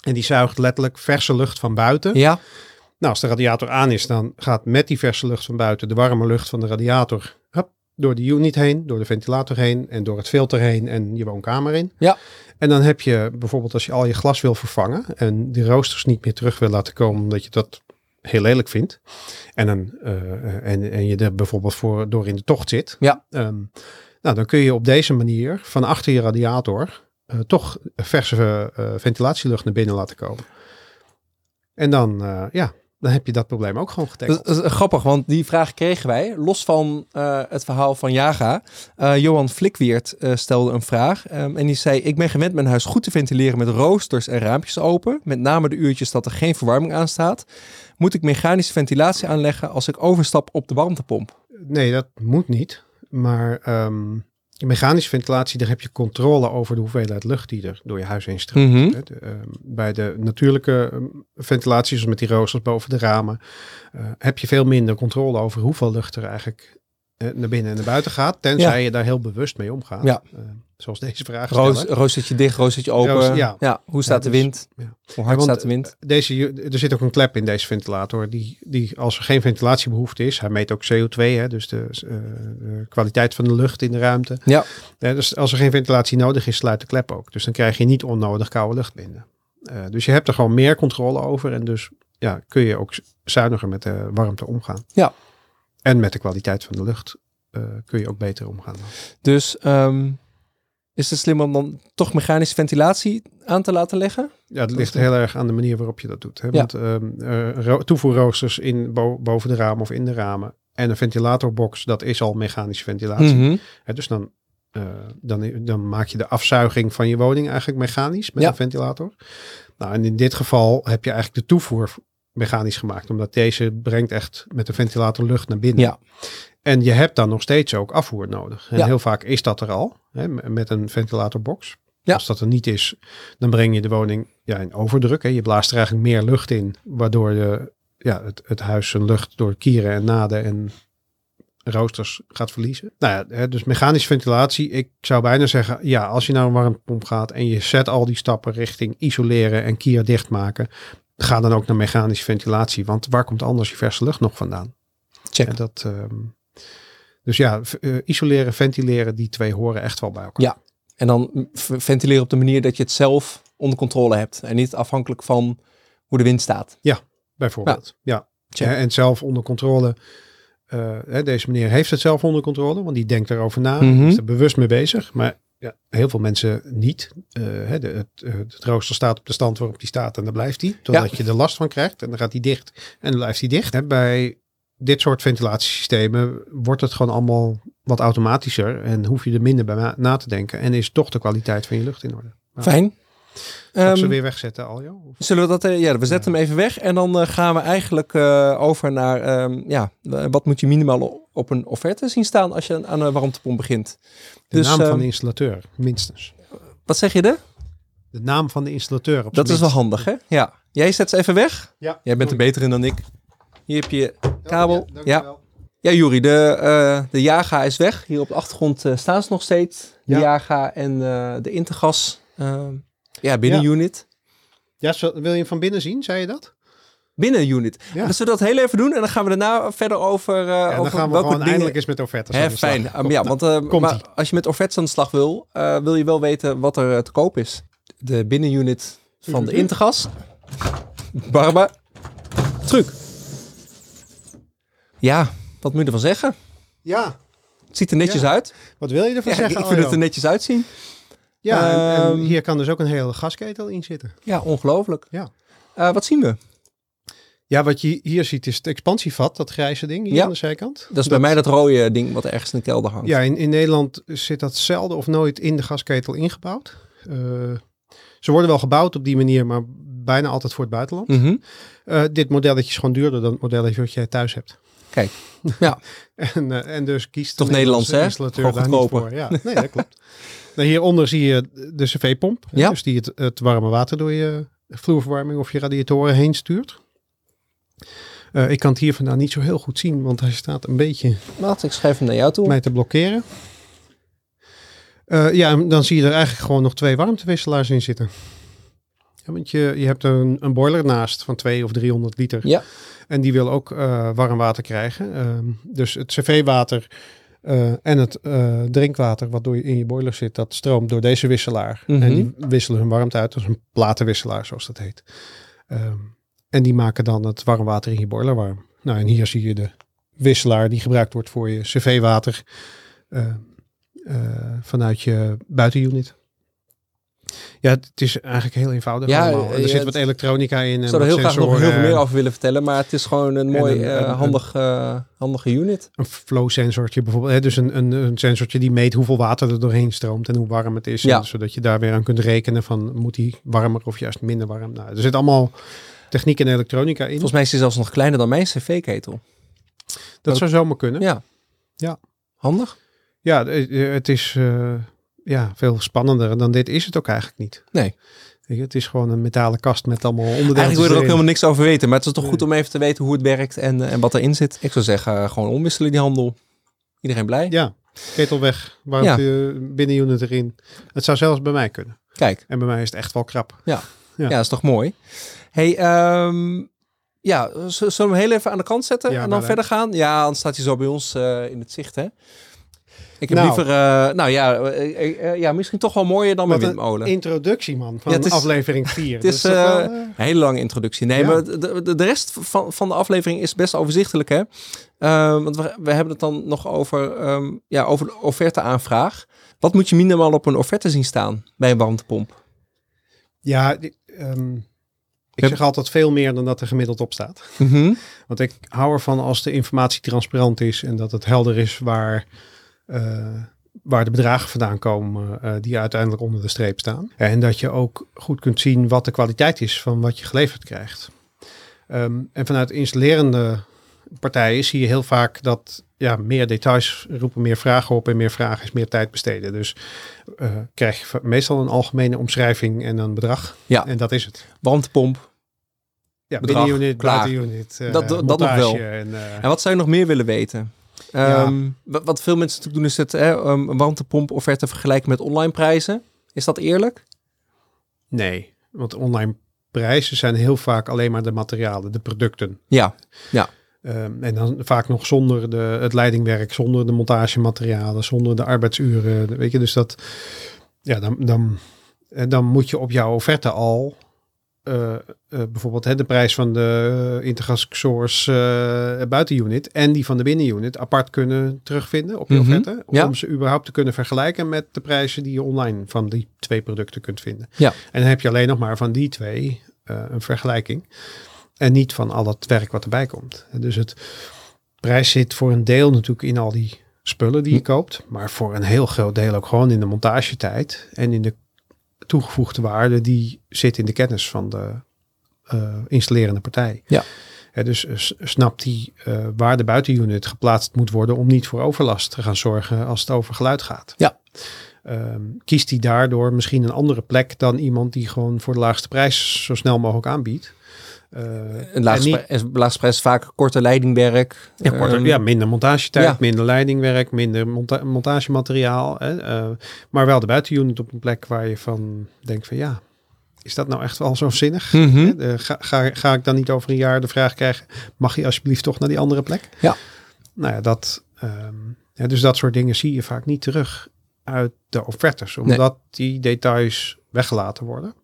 En die zuigt letterlijk verse lucht van buiten. ja, Nou, als de radiator aan is, dan gaat met die verse lucht van buiten de warme lucht van de radiator hup, door de unit heen, door de ventilator heen en door het filter heen en je woonkamer in. Ja. En dan heb je bijvoorbeeld als je al je glas wil vervangen en die roosters niet meer terug wil laten komen omdat je dat heel lelijk vindt. En, dan, eh, en, en je er bijvoorbeeld voor door in de tocht zit. Ja. Ehm, nou, dan kun je op deze manier van achter je radiator eh, toch verse eh, ventilatielucht naar binnen laten komen. En dan, ja, dan heb je dat probleem ook gewoon getackled. dat is eh, grappig, want die vraag kregen wij, los van eh, het verhaal van Jaga. Eh, Johan Flikweert stelde een vraag ehm, en die zei, ik ben gewend mijn huis goed te ventileren met roosters en raampjes open, met name de uurtjes dat er geen verwarming aan staat. Moet ik mechanische ventilatie aanleggen als ik overstap op de warmtepomp? Nee, dat moet niet. Maar ehm, mechanische ventilatie, daar heb je controle over de hoeveelheid lucht die er door je huis heen stroomt. Mhm. Ehm, bij de natuurlijke ehm, ventilatie, zoals met die roosters boven de ramen, eh, heb je veel minder controle over hoeveel lucht er eigenlijk naar binnen en naar buiten gaat. Tenzij je daar heel bewust mee omgaat. Ja. Eh, zoals deze vraag Roos, roostertje dicht, roostertje open. Roos- ja. hoe staat Ja, de dus- wind? ja. Hoe hard Ja, staat de wind? Deze, er zit ook een klep in deze ventilator. Die, die als er geen ventilatiebehoefte is, hij meet ook CO2, hè, dus de, eh, de kwaliteit van de lucht in de ruimte. Ja. Ja, dus als er geen ventilatie nodig is, sluit de klep ook. Dus dan krijg je niet onnodig koude lucht binnen. Eh, dus je hebt er gewoon meer controle over en dus ja, kun je ook zuiniger met de warmte omgaan. Ja. En met de kwaliteit van de lucht eh, kun je ook beter omgaan. Dus ehm, is het slim om dan toch mechanische ventilatie aan te laten leggen? Ja, het ligt heel erg aan de manier waarop je dat doet. Hè? Ja. Want ehm, eh, ro- toevoerroosters in, bo- boven de ramen of in de ramen en een ventilatorbox, dat is al mechanische ventilatie. Mhm. Hè, dus dan, eh, dan, dan maak je de afzuiging van je woning eigenlijk mechanisch met Ja. een ventilator. Nou, en in dit geval heb je eigenlijk de toevoer mechanisch gemaakt, omdat deze brengt echt met de ventilator lucht naar binnen. Ja. En je hebt dan nog steeds ook afvoer nodig. En Ja. heel vaak is dat er al, hè, met een ventilatorbox. Ja. Als dat er niet is, dan breng je de woning ja, in overdruk. Hè. Je blaast er eigenlijk meer lucht in, waardoor de, ja, het, het huis zijn lucht door kieren en naden en roosters gaat verliezen. Nou ja, hè, dus mechanische ventilatie. Ik zou bijna zeggen, ja, als je naar een warmtepomp gaat en je zet al die stappen richting isoleren en kier dichtmaken, ga dan ook naar mechanische ventilatie. Want waar komt anders je verse lucht nog vandaan? Check. En dat, ehm, dus ja, eh, isoleren, ventileren, die twee horen echt wel bij elkaar. Ja. En dan ventileren op de manier dat je het zelf onder controle hebt. En niet afhankelijk van hoe de wind staat. Bijvoorbeeld. Ja. Check. Ja, en zelf onder controle. eh, hè, deze meneer heeft het zelf onder controle, want die denkt erover na. Mhm. Is er bewust mee bezig. Maar ja, heel veel mensen niet. Eh, de, het, eh, het rooster staat op de stand waarop die staat en daar blijft hij. Totdat je er last van krijgt en dan gaat hij dicht en dan blijft hij dicht. Hè, bij dit soort ventilatiesystemen wordt het gewoon allemaal wat automatischer en hoef je er minder bij na, te denken. En is toch de kwaliteit van je lucht in orde. Ja. Fijn. Ik ze Ehm, weer wegzetten, Aljo? Of- Zullen we dat? eh, ja, we zetten hem even weg. En dan gaan we eigenlijk over naar. ehm, ja, wat moet je minimaal op een offerte zien staan als je aan een warmtepomp begint? De Dus, naam van ehm, de installateur, minstens. Wat zeg je er? De naam van de installateur. Op Dat is wel handig, hè? Ja. Jij zet ze even weg. Ja, Jij bent er beter in dan ik. Hier heb je kabel. Ja, dankjewel. ja Juri, de, eh, de Jaga is weg. Hier op de achtergrond eh, staan ze nog steeds. De Ja. Jaga en eh, de Intergas. eh, ja, binnenunit. Ja, zo- wil je hem van binnen zien? Zei je dat? Binnenunit. Ja. Dus we dat heel even doen en dan gaan we daarna verder over, uh, Ja, dan over gaan we welke gewoon dingen... eindelijk eens met offertes aan de slag. fijn. Um, ja, want uh, Komt-ie. maar als je met offertes aan de slag wil, uh, wil je wel weten wat er te koop is. De binnenunit van de. Intergas. Barba. Truc. Ja, wat moet je ervan zeggen? Ja, Het ziet er netjes Ja. uit. wat wil je ervan zeggen? ik vind het er netjes uitzien. Ja, en, en Ehm, hier kan dus ook een hele gasketel in zitten. Ja, ongelooflijk. Ja. Wat zien we? Ja, wat je hier ziet is het expansievat, dat grijze ding hier Ja. aan de zijkant. Dat is bij mij dat rode ding wat ergens in de kelder hangt. Ja, in, in Nederland zit dat zelden of nooit in de gasketel ingebouwd. Eh, ze worden wel gebouwd op die manier, maar bijna altijd voor het buitenland. Mhm. Eh, dit modelletje is gewoon duurder dan het modelletje wat jij thuis hebt. Kijk, ja. En, eh, en dus kiest Toch de Nederlands, hè? installateur daar niet voor. Ja, nee, dat klopt. nou, hieronder zie je de cv-pomp. Ja. Dus die het, het warme water door je vloerverwarming of je radiatoren heen stuurt. Eh, ik kan het hier vandaan niet zo heel goed zien, want hij staat een beetje Maat, ik schrijf hem naar jou toe. mij te blokkeren. Eh, ja, dan zie je er eigenlijk gewoon nog twee warmtewisselaars in zitten. Ja, want je, je hebt een, een boiler naast van 2 of 300 liter. Ja. En die wil ook eh, warm water krijgen. Ehm, dus het cv-water en het drinkwater wat door je, in je boiler zit, dat stroomt door deze wisselaar. Mhm. En die wisselen hun warmte uit. Dat is een platenwisselaar, zoals dat heet. Ehm, en die maken dan het warm water in je boiler warm. Nou, en hier zie je de wisselaar die gebruikt wordt voor je cv-water eh, eh, vanuit je buitenunit. Ja, het is eigenlijk heel eenvoudig Ja, allemaal. En er zit wat elektronica in. Ik zou er heel graag nog heel veel meer over willen vertellen, maar het is gewoon een mooi, een- eh, handig, handige unit. Een flow sensortje bijvoorbeeld. Hè? Dus een, een, een sensortje die meet hoeveel water er doorheen stroomt en hoe warm het is. Ja. En zodat je daar weer aan kunt rekenen van moet die warmer of juist minder warm. Nou, er zit allemaal techniek en elektronica in. Volgens mij is hij zelfs nog kleiner dan mijn cv-ketel. dat zou zomaar kunnen. Ja. Ja. Handig. Ja, het is eh, ja, veel spannender dan dit is het ook eigenlijk niet. Nee. Het is gewoon een metalen kast met allemaal onderdelen. Eigenlijk wil je er ook helemaal niks over weten, maar het is toch goed om even te weten hoe het werkt en, eh, en wat erin zit. Ik zou zeggen, gewoon omwisselen die handel. Iedereen blij? Ja, ketel weg, warmte binnenunit erin. Het zou zelfs bij mij kunnen. Kijk, En bij mij is het echt wel krap. Ja. ja, dat is toch mooi. Hey, ehm, ja, zullen we hem heel even aan de kant zetten Ja, en dan verder gaan? Ja, dan staat hij zo bij ons eh, in het zicht, hè? Ik heb Nou. liever, eh, nou ja, eh, ja, misschien toch wel mooier dan een windmolen. introductie, man, van Ja, het is- aflevering 4. het is, eh, wel, Een hele lange introductie. Nee, Ja. maar de, de, de rest van, van de aflevering is best overzichtelijk, hè? Eh, want we, we hebben het dan nog over, ehm, ja, over de offerte-aanvraag. Wat moet je minimaal op een offerte zien staan bij een warmtepomp? ja, die- ehm, ik zeg altijd veel meer dan dat er gemiddeld op staat. Mhm. Want ik hou ervan als de informatie transparant is en dat het helder is waar, eh, waar de bedragen vandaan komen eh, die uiteindelijk onder de streep staan. En dat je ook goed kunt zien wat de kwaliteit is van wat je geleverd krijgt. Ehm, en vanuit installerende partijen zie je heel vaak dat ja, meer details roepen meer vragen op en meer vragen is meer tijd besteden. Dus eh, krijg je meestal een algemene omschrijving en een bedrag. Ja. En dat is het. Warmtepomp. Ja, Bedrag, binnenunit, klaar. buitenunit, eh, Dat- dat nog montage wel. En, eh, En wat zou je nog meer willen weten? Ja. Ehm, wat, veel mensen natuurlijk doen is het hè, um, offerte vergelijken met online prijzen. Is dat eerlijk? Nee, want online prijzen zijn heel vaak alleen maar de materialen, de producten. Ja, Ehm, en dan vaak nog zonder de, het leidingwerk, zonder de montagematerialen, zonder de arbeidsuren. Weet je, dus dat, ja, dan, dan, dan moet je op jouw offerte al eh, eh, bijvoorbeeld hè, de prijs van de uh, Intergas Source eh, buitenunit en die van de binnenunit apart kunnen terugvinden op je Mhm, offerte. ja. Om ze überhaupt te kunnen vergelijken met de prijzen die je online van die twee producten kunt vinden. Ja. En dan heb je alleen nog maar van die twee een vergelijking. En niet van al het werk wat erbij komt. Dus het prijs zit voor een deel natuurlijk in al die spullen die je Hm. koopt. Maar voor een heel groot deel ook gewoon in de montagetijd. En in de toegevoegde waarde die zit in de kennis van de eh, installerende partij. Ja. Hè, dus eh, snapt die eh, waar de buitenunit geplaatst moet worden om niet voor overlast te gaan zorgen als het over geluid gaat. Ja. Ehm, kiest hij daardoor misschien een andere plek dan iemand die gewoon voor de laagste prijs zo snel mogelijk aanbiedt. Eh, een en laagste, niet- vaak korte leidingwerk. ja, korter, Ehm, ja, minder montagetijd, ja. minder leidingwerk, minder monta montagemateriaal. Hè, eh, maar wel de buitenunit op een plek waar je van denkt van ja, is dat nou echt wel zo zinnig? Mhm. De- ga, ga, ga ik dan niet over een jaar de vraag krijgen, mag je alsjeblieft toch naar die andere plek? Ja. Nou ja, dat, ehm, ja, dus dat soort dingen zie je vaak niet terug uit de offertes, omdat die details weggelaten worden.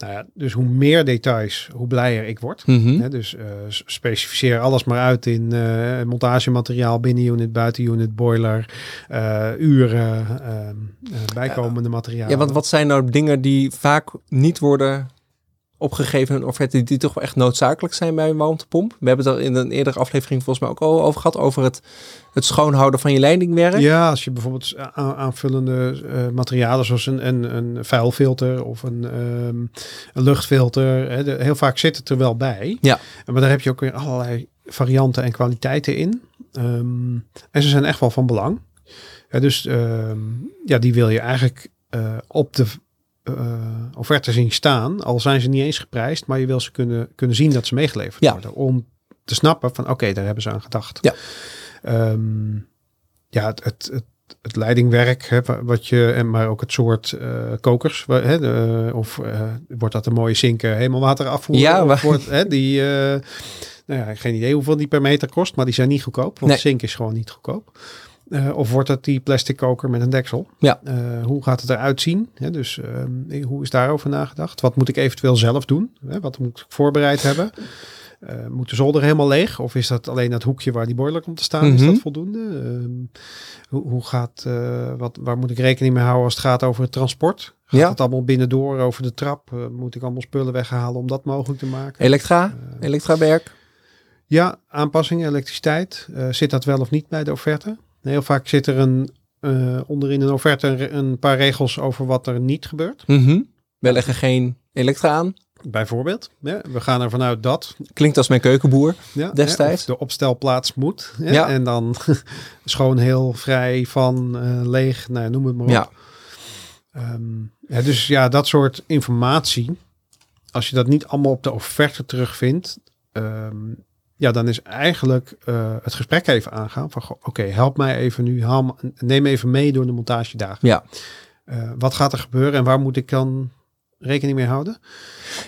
Nou ja, dus hoe meer details, hoe blijer ik word. Mhm. Dus eh, specificeer alles maar uit in eh, montagemateriaal, binnenunit, buitenunit, boiler, eh, uren, ehm, eh, bijkomende materialen. Ja, want wat zijn nou dingen die vaak niet worden opgegeven een offerte, die, toch wel echt noodzakelijk zijn bij een warmtepomp? We hebben het er in een eerdere aflevering volgens mij ook al over gehad, over het, het schoonhouden van je leidingwerk. Ja, als je bijvoorbeeld aanvullende eh, materialen zoals een, een, een vuilfilter of een, ehm, een luchtfilter. Hè, de- heel vaak zit het er wel bij. Ja. Maar daar heb je ook weer allerlei varianten en kwaliteiten in. Ehm, en ze zijn echt wel van belang. Ja, dus ehm, ja, die wil je eigenlijk eh, op de offerte zien staan. Al zijn ze niet eens geprijsd, maar je wil ze kunnen, kunnen zien dat ze meegeleverd Ja. worden. Om te snappen van oké, daar hebben ze aan gedacht. Ja. Ehm, ja, het, het, het, het leidingwerk, hè, wa- wat je, en maar ook het soort eh, kokers. Hè, de, of eh, wordt dat een mooie zinken hemelwater afvoer? Ja, Of maar- wordt, hè, die, eh, nou ja, geen idee hoeveel die per meter kost, maar die zijn niet goedkoop. Want Nee. zink is gewoon niet goedkoop. Eh, of wordt het die plastic koker met een deksel? Ja. Eh, hoe gaat het eruit zien? Dus ehm, hoe is daarover nagedacht? Wat moet ik eventueel zelf doen? Wat moet ik voorbereid hebben? Eh, moet de zolder helemaal leeg? Of is dat alleen dat hoekje waar die boiler komt te staan? Is Mhm. dat voldoende? Hoe, hoe gaat, eh, wat, waar moet ik rekening mee houden als het gaat over het transport? Gaat Ja. het allemaal binnendoor over de trap? Eh, moet ik allemaal spullen weghalen om dat mogelijk te maken? Elektra, Eh, elektrawerk. ja, aanpassingen, elektriciteit. Eh, zit dat wel of niet bij de offerte? Heel vaak zit er een, eh, onderin een offerte een, paar regels over wat er niet gebeurt. Mhm. We leggen geen elektra aan. Bijvoorbeeld, ja, we gaan ervan uit dat Klinkt als mijn keukenboer. ja, Destijds. de opstelplaats moet. En dan schoon heel vrij van eh, leeg, nou, noem het maar op. Ja. Ehm, ja, dus ja, dat soort informatie, als je dat niet allemaal op de offerte terugvindt, ehm, ja, dan is eigenlijk eh, het gesprek even aangaan van, oké, help mij even nu, haal neem even mee door de montagedagen. Ja. Eh, wat gaat er gebeuren en waar moet ik dan rekening mee houden?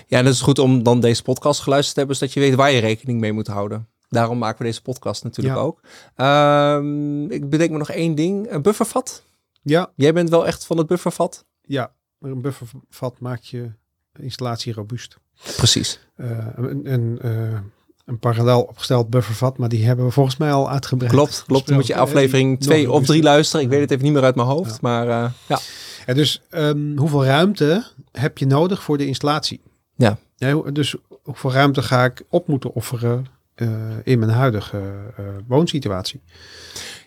Ja, en het is goed om dan deze podcast geluisterd te hebben, zodat je weet waar je rekening mee moet houden. Daarom maken we deze podcast natuurlijk Ja. ook. Ehm, ik bedenk me nog één ding. Een buffervat. Ja, Jij bent wel echt van het buffervat? ja, maar een buffervat maakt je installatie robuust. Precies. Eh, een, eh, een parallel opgesteld buffervat, maar die hebben we volgens mij al uitgebreid. Klopt, klopt. Dan moet je aflevering die nog 2 of robuuster. 3 luisteren. Ik weet het even niet meer uit mijn hoofd. Ja. Maar eh, ja. Ja, dus ehm, hoeveel ruimte heb je nodig voor de installatie? Ja. hoe- dus hoeveel ruimte ga ik op moeten offeren eh, in mijn huidige eh, woonsituatie?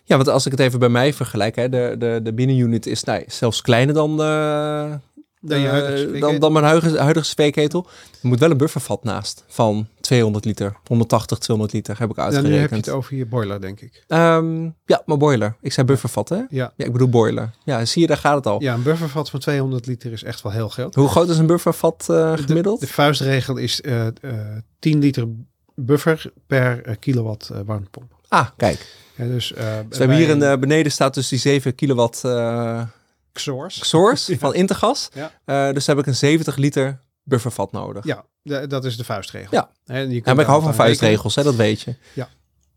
ja, want als ik het even bij mij vergelijk. Hè, de, de, de binnenunit is nou, zelfs kleiner dan, eh, Dan eh, mijn huidige, huidige spreekketel. Er moet wel een buffervat naast van 200 liter. 180, 200 liter heb ik Ja, nu heb je uitgerekend. het over je boiler, denk ik. Ehm, ja, maar boiler. Ik zei buffervat, hè? Ja. Ja, ik bedoel boiler. Ja, zie je, daar gaat het al. Ja, een buffervat van 200 liter is echt wel heel groot. Hoe groot is een buffervat eh, gemiddeld? De vuistregel is eh, eh, 10 liter buffer per eh, kilowatt eh, warmtepomp. ah, kijk. Ja, dus, eh, Dus we hebben hier een, eh, beneden staat dus die 7 kilowatt eh Source. source van Intergas. Ja. Eh, dus heb ik een 70 liter buffervat nodig. Ja, dat is de vuistregel. Ja. En je kunt Ja, maar ik hou van vuistregels, hè, dat weet je.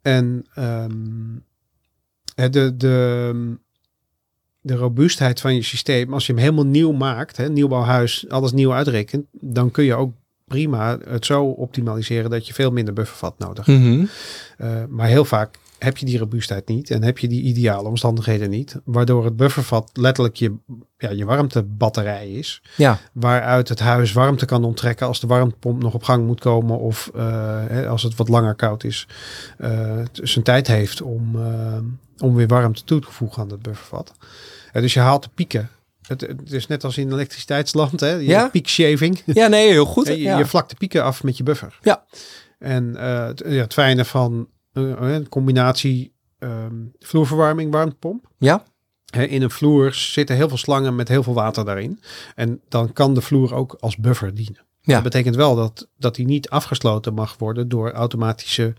En ehm, de, de, de robuustheid van je systeem, als je hem helemaal nieuw maakt, hè, nieuwbouwhuis, alles nieuw uitrekent, dan kun je ook prima het zo optimaliseren dat je veel minder buffervat nodig hebt. Mhm. Eh, maar heel vaak heb je die robuustheid niet en heb je die ideale omstandigheden niet, waardoor het buffervat letterlijk je, ja, je warmtebatterij is, Ja, waaruit het huis warmte kan onttrekken als de warmtepomp nog op gang moet komen of eh, als het wat langer koud is, het zijn tijd heeft om, eh, om weer warmte toe te voegen aan het buffervat. Dus je haalt de pieken. Het, het is net als in elektriciteitsland, hè? Je Ja. piekshaving. ja nee, heel goed. Je, ja. je vlakt de pieken af met je buffer. Ja. En het, ja, het fijne van een combinatie ehm, vloerverwarming, warmtepomp. ja? In een vloer zitten heel veel slangen met heel veel water daarin. En dan kan de vloer ook als buffer dienen. Ja. Dat betekent wel dat, dat die niet afgesloten mag worden door automatische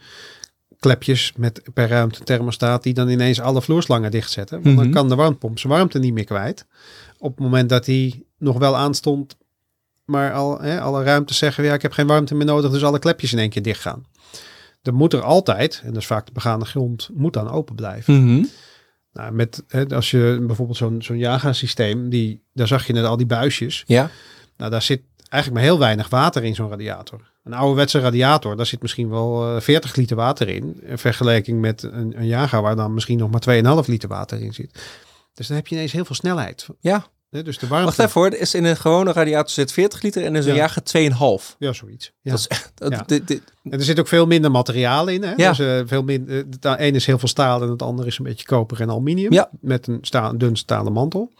klepjes met per ruimte thermostaat die dan ineens alle vloerslangen dichtzetten. Want Mhm. dan kan de warmtepomp zijn warmte niet meer kwijt. Op het moment dat die nog wel aanstond, maar al, alle ruimtes zeggen, ja, ik heb geen warmte meer nodig, dus alle klepjes in één keer dicht gaan. Dan moet er altijd, en dat is vaak de begane grond, moet dan open blijven. Mhm. Nou, met, hè, als je bijvoorbeeld zo'n zo'n Jaga-systeem, die, daar zag je net al die buisjes. Ja. Nou, daar zit eigenlijk maar heel weinig water in zo'n radiator. Een ouderwetse radiator, daar zit misschien wel eh, 40 liter water in. In vergelijking met een, een Jaga waar dan misschien nog maar 2,5 liter water in zit. Dus dan heb je ineens heel veel snelheid. Ja. Hè, Dus de warmte... Wacht even hoor. Is in een gewone radiator zit 40 liter en in zo'n Ja. jager 2,5. Ja, zoiets. Ja. Dat is echt... dat- Ja. dit- dit- En er zit ook veel minder materiaal in. Hè? Ja. Dus, eh, veel minder, het een is heel veel staal en het andere is een beetje koper en aluminium. Ja. Met een sta, dun stalen mantel.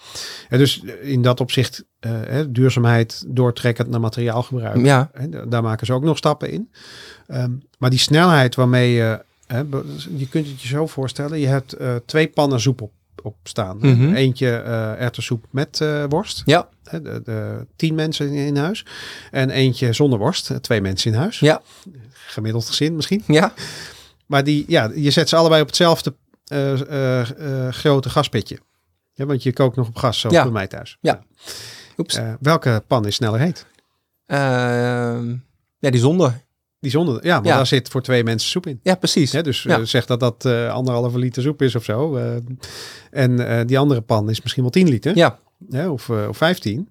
En dus in dat opzicht eh, hè, duurzaamheid doortrekkend naar materiaalgebruik. ja. Daar maken ze ook nog stappen in. Ehm, maar die snelheid waarmee je... Je kunt het je zo voorstellen. Je hebt eh, twee pannen soep op, op staan. Mhm. Eentje eh erwtensoep met eh, worst. Ja. Hè, de, de tien mensen in, in huis. En eentje zonder worst. eh, Twee mensen in huis. Ja. Gemiddeld gezin misschien. Ja. Maar die, ja, je zet ze allebei op hetzelfde grote gaspitje. Ja, want je kookt nog op gas, zoals Ja. bij mij thuis. Ja. Oeps. Welke pan is sneller heet? Ehm, ja, die zonder. Die zonder. Ja, maar Ja. daar zit voor twee mensen soep in. Ja, precies. Dus Ja. eh, zeg dat dat eh, anderhalve liter soep is of zo. eh, en die andere pan is misschien wel 10 liter. Ja. of, of 15.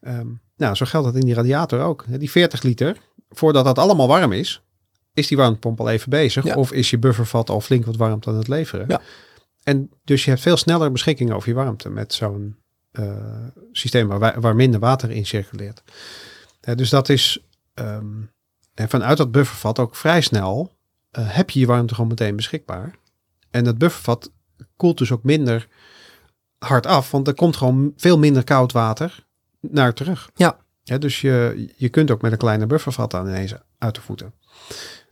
Ehm, nou, zo geldt dat in die radiator ook. Die 40 liter, voordat dat allemaal warm is, is die warmtepomp al even bezig. Ja. Of is je buffervat al flink wat warmte aan het leveren. Ja. En dus je hebt veel sneller beschikking over je warmte met zo'n systeem waar, wa- waar minder water in circuleert. Dus dat is ehm, en vanuit dat buffervat ook vrij snel eh, heb je je warmte gewoon meteen beschikbaar. En dat buffervat koelt dus ook minder hard af, want er komt gewoon veel minder koud water naar terug. Ja. dus je, je kunt ook met een kleiner buffervat aan ineens uit de voeten.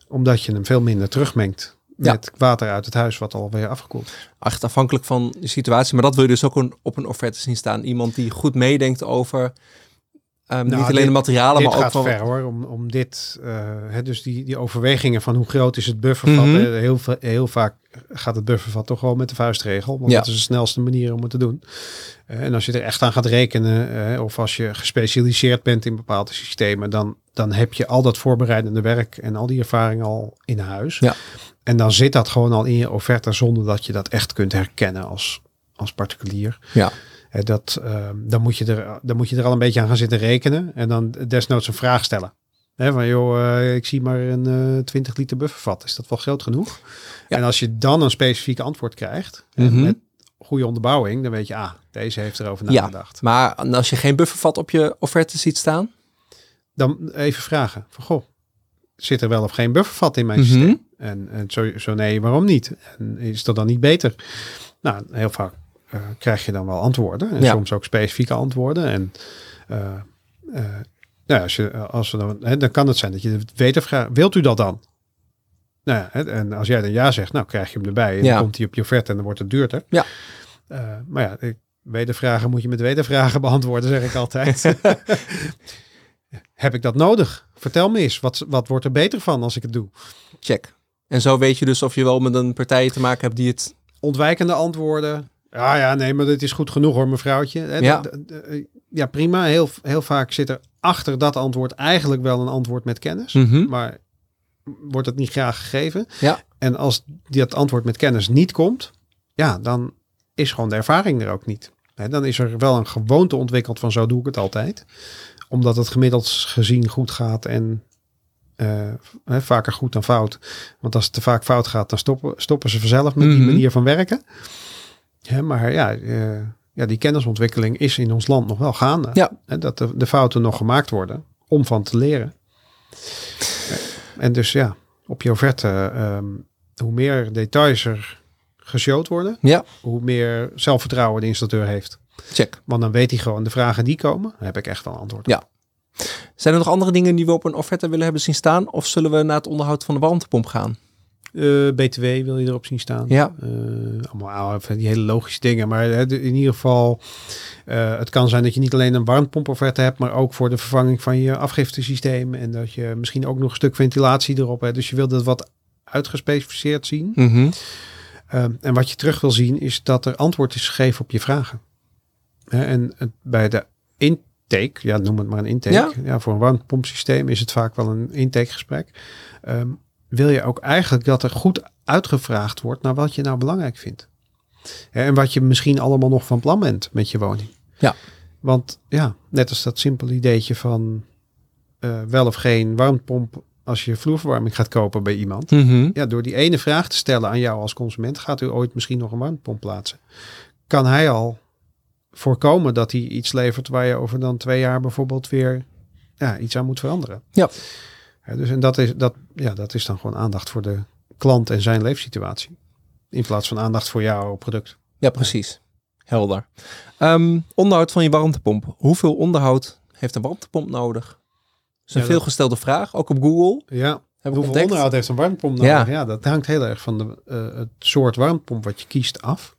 Omdat je hem veel minder terugmengt Ja. met water uit het huis wat alweer afgekoeld. Echt afhankelijk van de situatie. Maar dat wil je dus ook een, op een offerte zien staan. Iemand die goed meedenkt over ehm, niet alleen dit- de materialen, maar ook gaat van... ver hoor, om, om dit, eh, hè, dus die, die overwegingen van hoe groot is het buffervat. Mhm. hè, heel, heel vaak gaat het buffervat toch gewoon met de vuistregel, want Ja. dat is de snelste manier om het te doen. Eh, en als je er echt aan gaat rekenen, eh, of als je gespecialiseerd bent in bepaalde systemen, dan, dan heb je al dat voorbereidende werk en al die ervaring al in huis. Ja. En dan zit dat gewoon al in je offerte zonder dat je dat echt kunt herkennen als, als particulier. Ja. Dat, ehm, dan, moet je er, dan moet je er al een beetje aan gaan zitten rekenen. En dan desnoods een vraag stellen. Hè, van joh, eh, ik zie maar een eh 20 liter buffervat. Is dat wel groot genoeg? Ja. En als je dan een specifiek antwoord krijgt. Mhm. met goede onderbouwing. Dan weet je, ah, deze heeft erover Ja. nagedacht. Maar als je geen buffervat op je offerte ziet staan... Dan even vragen. Van goh, zit er wel of geen buffervat in mijn Mhm. systeem? En, en zo, zo nee, waarom niet? En is dat dan niet beter? Nou, heel vaak eh, krijg je dan wel antwoorden. En Ja. soms ook specifieke antwoorden. En eh, eh, nou ja, als je, als we dan, hè, dan kan het zijn dat je weet of vraagt, wilt u dat dan? Nou ja, hè, en als jij dan ja zegt, nou krijg je hem erbij. En Ja. dan komt hij op je offerte en dan wordt het duurder. Ja. Maar ja, ik- wedervragen moet je met wedervragen beantwoorden, zeg ik altijd. Heb ik dat nodig? Vertel me eens, wat, wat wordt er beter van als ik het doe? Check. En zo weet je dus of je wel met een partij te maken hebt die het... Ontwijkende antwoorden. Ja, ja, nee, maar dit is goed genoeg hoor, mevrouwtje. Hè, Ja. eh, ja, prima. Heel, heel vaak zit er achter dat antwoord eigenlijk wel een antwoord met kennis. Mhm. Maar wordt het niet graag gegeven. Ja. En als dat antwoord met kennis niet komt, ja, dan is gewoon de ervaring er ook niet. Hè, dan is er wel een gewoonte ontwikkeld van zo doe ik het altijd. Omdat het gemiddeld gezien goed gaat en eh, vaker goed dan fout. Want als het te vaak fout gaat, dan stoppen, stoppen ze vanzelf met die Mhm. manier van werken. Hè, maar ja, eh, ja, die kennisontwikkeling is in ons land nog wel gaande. Ja. Hè, dat de, de fouten nog gemaakt worden om van te leren. En dus ja, op je offerte, ehm, hoe meer details er geshowd worden, Ja, hoe meer zelfvertrouwen de installateur heeft. check. Want dan weet hij gewoon de vragen die komen, daar heb ik echt een antwoord op. Ja. Zijn er nog andere dingen die we op een offerte willen hebben zien staan? Of zullen we naar het onderhoud van de warmtepomp gaan? Eh, BTW wil je erop zien staan. Ja. Eh, allemaal van die hele logische dingen. Maar de- in ieder geval, eh, het kan zijn dat je niet alleen een warmtepompofferte hebt, maar ook voor de vervanging van je afgiftesysteem. En dat je misschien ook nog een stuk ventilatie erop hebt. Dus je wilt het wat uitgespecificeerd zien. Mhm. Ehm, en wat je terug wil zien is dat er antwoord is gegeven op je vragen. En bij de intake, ja, noem het maar een intake. Ja. Ja, voor een warmtepompsysteem is het vaak wel een intakegesprek. Ehm, wil je ook eigenlijk dat er goed uitgevraagd wordt naar wat je nou belangrijk vindt. En wat je misschien allemaal nog van plan bent met je woning. Ja. Want ja, net als dat simpele ideetje van eh, wel of geen warmtepomp als je vloerverwarming gaat kopen bij iemand. Mhm. Ja, door die ene vraag te stellen aan jou als consument, gaat u ooit misschien nog een warmtepomp plaatsen? Kan hij al voorkomen dat hij iets levert waar je over dan twee jaar bijvoorbeeld weer ja, iets aan moet veranderen? Ja. Dus en dat is, dat, ja, dat is dan gewoon aandacht voor de klant en zijn leefsituatie. In plaats van aandacht voor jouw product. Ja, precies. Helder. Ehm, onderhoud van je warmtepomp. Hoeveel onderhoud heeft een warmtepomp nodig? Dat is een Ja, dat- veelgestelde vraag, ook op Google. Ja, hoeveel ontdekt. onderhoud heeft een warmtepomp nodig? Ja. Ja, dat hangt heel erg van de, eh, het soort warmtepomp wat je kiest af.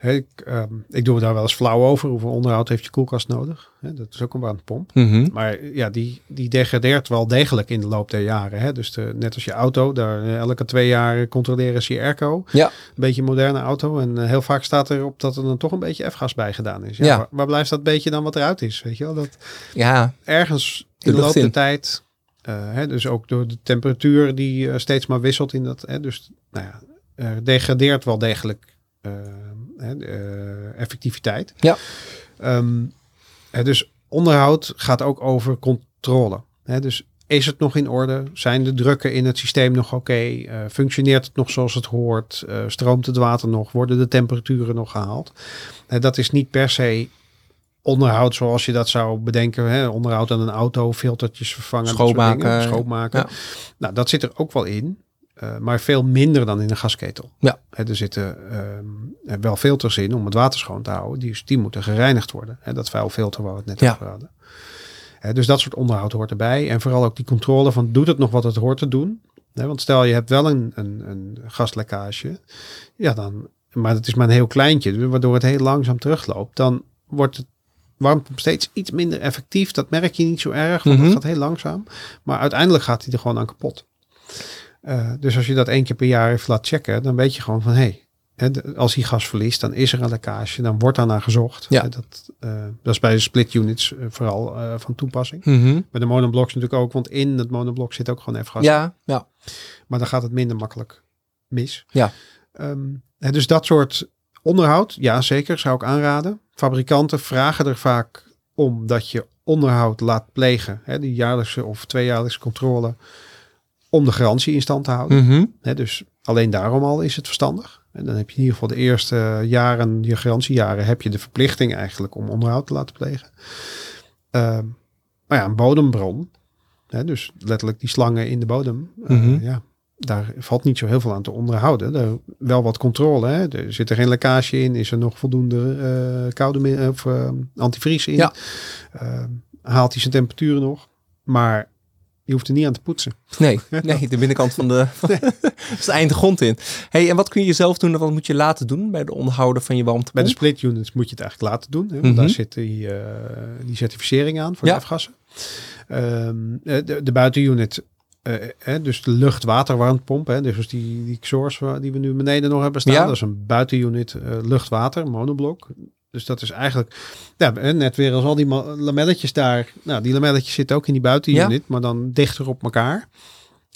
Ik, ehm, ik doe daar wel eens flauw over. Hoeveel onderhoud heeft je koelkast nodig? Dat is ook een warmtepomp. Mhm. Maar ja, die, die degradeert wel degelijk in de loop der jaren. Hè? Dus de, net als je auto, daar eh, elke twee jaar controleren ze je airco. Ja. Een beetje een moderne auto. En eh, heel vaak staat erop dat er dan toch een beetje F-gas bij gedaan is. Ja, Ja. Waar, waar blijft dat beetje dan wat eruit is? Weet je wel? Dat Ja, ergens in de loop der tijd, eh, hè, dus ook door de temperatuur die steeds maar wisselt in dat. Hè, dus nou ja, er degradeert wel degelijk hè, eh, effectiviteit. Ja. Ehm, hè, dus onderhoud gaat ook over controle. Hè, dus is het nog in orde? Zijn de drukken in het systeem nog oké? Eh, functioneert het nog zoals het hoort? Eh, stroomt het water nog? Worden de temperaturen nog gehaald? Eh, dat is niet per se onderhoud zoals je dat zou bedenken. Hè? Onderhoud aan een auto, filtertjes vervangen. Schoonmaken. Schoonmaken. Ja. Nou, dat zit er ook wel in. Eh, maar veel minder dan in een gasketel. Ja. Er zitten ehm, wel filters in om het water schoon te houden. Die, die moeten gereinigd worden. Hè, dat vuilfilter waar we het net Ja. over hadden. Dus dat soort onderhoud hoort erbij. En vooral ook die controle van doet het nog wat het hoort te doen. Want stel je hebt wel een, een, een gaslekkage. Ja, dan, maar het is maar een heel kleintje. Waardoor het heel langzaam terugloopt. Dan wordt het warmtepomp steeds iets minder effectief. Dat merk je niet zo erg, want Mhm. het gaat heel langzaam. Maar uiteindelijk gaat hij er gewoon aan kapot. Eh, dus als je dat één keer per jaar even laat checken, dan weet je gewoon van hé, de- als hij gas verliest, dan is er een lekkage, dan wordt daar naar gezocht. Ja. Hè, dat, eh, dat is bij de split units eh, vooral eh, van toepassing. Mhm. Bij de monoblocks natuurlijk ook, want in het monoblok zit ook gewoon even gas. ja, ja. Maar dan gaat het minder makkelijk mis. Ja. Ehm, hè, dus dat soort onderhoud, ja zeker, zou ik aanraden. Fabrikanten vragen er vaak om dat je onderhoud laat plegen. Hè, die jaarlijkse of tweejaarlijkse controle. Om de garantie in stand te houden. Mhm. Dus alleen daarom al is het verstandig. En dan heb je in ieder geval de eerste jaren, je garantiejaren, heb je de verplichting eigenlijk om onderhoud te laten plegen. Ehm, maar ja, een bodembron, hè, dus letterlijk die slangen in de bodem, eh, Mhm. ja, daar valt niet zo heel veel aan te onderhouden. Daar, wel wat controle, hè. er zit er geen lekkage in, is er nog voldoende eh, koude of eh, antivries in, Ja. Ehm, haalt hij zijn temperaturen nog, maar je hoeft er niet aan te poetsen. Nee, nee, de binnenkant van de... is het eind de grond in. hey, en wat kun je zelf doen en wat moet je laten doen bij de onderhouden van je Bij warmtepomp? de split units moet je het eigenlijk laten doen. Hè, want Mhm. daar zit die, eh, die certificering aan voor Ja. de afgassen. Ehm, eh, de, de buitenunit, eh, hè, dus de lucht-water-warmtepomp. Hè, dus die, die Xors die we nu beneden nog hebben staan. Ja. Dat is een buitenunit eh, lucht-water, monoblok. Dus dat is eigenlijk, ja, net weer als al die lamelletjes daar. Nou, die lamelletjes zitten ook in die buitenunit, maar dan dichter op elkaar.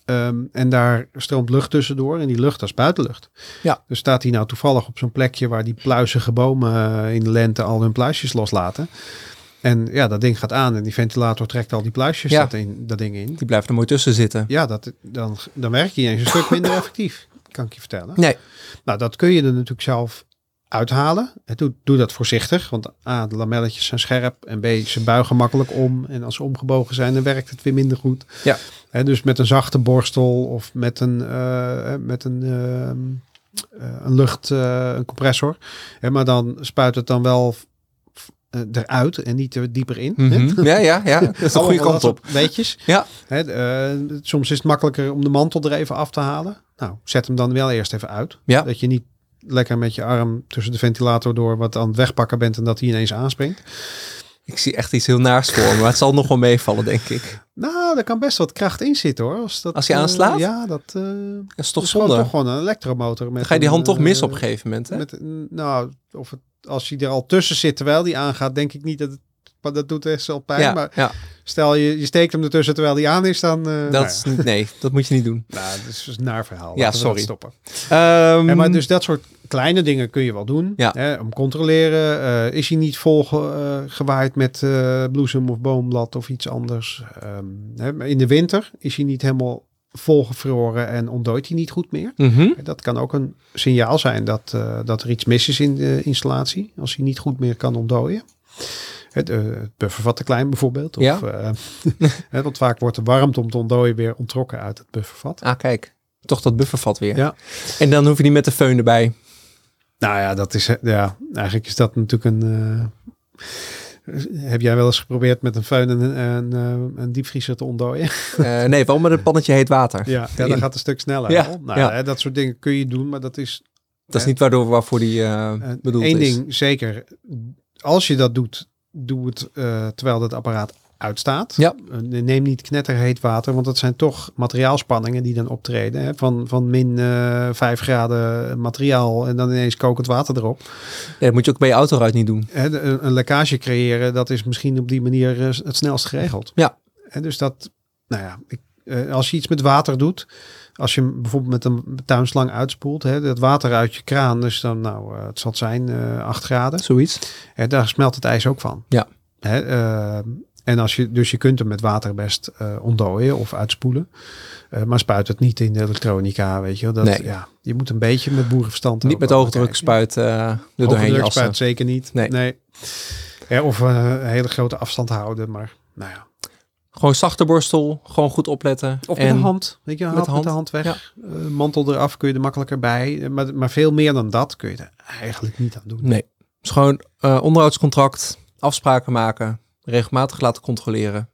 Ehm, en daar stroomt lucht tussendoor en die lucht is buitenlucht. Ja. Dus staat hij nou toevallig op zo'n plekje waar die pluizige bomen eh, in de lente al hun pluisjes loslaten. En ja, dat ding gaat aan en die ventilator trekt al die pluisjes Ja. dat, in, dat ding in. Die blijft er mooi tussen zitten. Ja, dat, dan, dan werk je eens een stuk minder effectief, kan ik je vertellen. Nee. Nou, dat kun je er natuurlijk zelf uithalen. En doe, doe dat voorzichtig, want A, de lamelletjes zijn scherp en B, ze buigen makkelijk om. En als ze omgebogen zijn, dan werkt het weer minder goed. Ja. Hè, dus met een zachte borstel of met een, eh, met een, ehm, eh, een lucht, eh, een compressor. Hè, maar dan spuit het dan wel eruit en niet er dieper in. Mhm. Ja, ja, ja. Dat is de goede kant op. Weetjes. Ja. Hè, eh, soms is het makkelijker om de mantel er even af te halen. Nou, zet hem dan wel eerst even uit. Ja. Dat je niet lekker met je arm tussen de ventilator door wat aan het wegpakken bent en dat hij ineens aanspringt. Ik zie echt iets heel naars voor maar het zal nog wel meevallen, denk ik. Nou, daar kan best wat kracht in zitten hoor. Als, dat, Als hij eh, aanslaat? ja, dat, eh, Dat is toch gewoon, zonde? toch gewoon een elektromotor. Met ga je die een, hand toch mis eh, op een gegeven moment, hè? Met, nou, of het, als hij er al tussen zit terwijl die aangaat, denk ik niet dat het maar dat doet best wel pijn. Ja, Maar ja. Stel je, je steekt hem ertussen terwijl die aan is, dan... eh, Dat nou is niet, nee, dat moet je niet doen. Nou, dat is een naar verhaal. Ja, sorry. stoppen. Ehm, En maar dus dat soort kleine dingen kun je wel doen. Ja. Hè, om controleren. eh, is hij niet vol ge- eh, met bloesem of boomblad of iets anders? Ehm, hè, in de winter is hij niet helemaal volgevroren en ontdooit hij niet goed meer. mhm. Dat kan ook een signaal zijn dat, dat er iets mis is in de installatie. Als hij niet goed meer kan ontdooien. Het, eh, het buffervat te klein bijvoorbeeld. Of, Ja. eh, want vaak wordt de warmte om te ontdooien weer ontrokken uit het buffervat. Ah, kijk. Toch dat buffervat weer. Ja. En dan hoef je niet met de föhn erbij. Nou ja, dat is, ja, eigenlijk is dat natuurlijk een... eh, heb jij wel eens geprobeerd met een föhn een, een, eh, een diepvriezer te ontdooien? Eh, nee, wel met een pannetje heet water. Ja, ja dan gaat het een stuk sneller. Ja. Nou, ja. hè, dat soort dingen kun je doen, maar dat is Dat is niet waardoor, waarvoor die eh Eh, bedoeld Eén is. ding zeker. Als je dat doet, doe het eh, terwijl het apparaat uitstaat. Ja. Eh, neem niet knetterheet water, want dat zijn toch materiaalspanningen die dan optreden. Hè? Van, van min eh 5 graden materiaal en dan ineens kokend water erop. Nee, dat moet je ook bij je autoruit niet doen. Hè, de- een, een lekkage creëren, dat is misschien op die manier het snelst geregeld. Ja. En dus dat, nou ja, ik, als je iets met water doet, als je hem bijvoorbeeld met een tuinslang uitspoelt, hè, dat water uit je kraan, dus dan, nou, eh, het zal zijn, eh 8 graden. Zoiets. Hè, daar smelt het ijs ook van. Ja. Hè, eh, en als je, dus je kunt hem met water best eh ontdooien of uitspoelen. Maar spuit het niet in de elektronica, weet je wel. Dat, Nee. ja, je moet een beetje met boerenverstand Niet met kijken. spuit eh er doorheen jassen. spuit zeker niet. Nee. Ja, of een hele grote afstand houden, maar nou ja. Gewoon zachte borstel, gewoon goed opletten. Of en met de hand, weet je, met haal de met de hand, hand weg. Eh, mantel eraf kun je er makkelijker bij. Eh, Maar, maar veel meer dan dat kun je er eigenlijk niet aan doen. Nee. Dus gewoon eh, onderhoudscontract, afspraken maken, regelmatig laten controleren.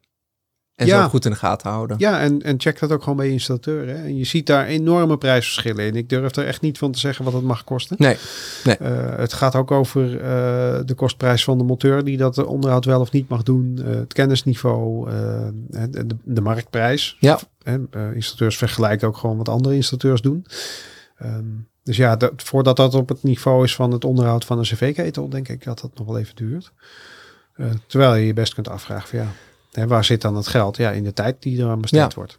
En Ja. zo goed in de gaten houden. Ja, en, en check dat ook gewoon bij je installateur. Hè. En je ziet daar enorme prijsverschillen in. Ik durf er echt niet van te zeggen wat het mag kosten. Nee, nee. Eh, het gaat ook over eh, de kostprijs van de monteur die dat onderhoud wel of niet mag doen. eh, het kennisniveau, de, de, de marktprijs. Ja. Installateurs vergelijken ook gewoon wat andere installateurs doen. Ehm, dus ja, dat, voordat dat op het niveau is van het onderhoud van een cv-ketel, denk ik dat dat nog wel even duurt. Terwijl je je best kunt afvragen van ja, waar zit dan het geld? Ja, in de tijd die er aan besteed Ja. wordt.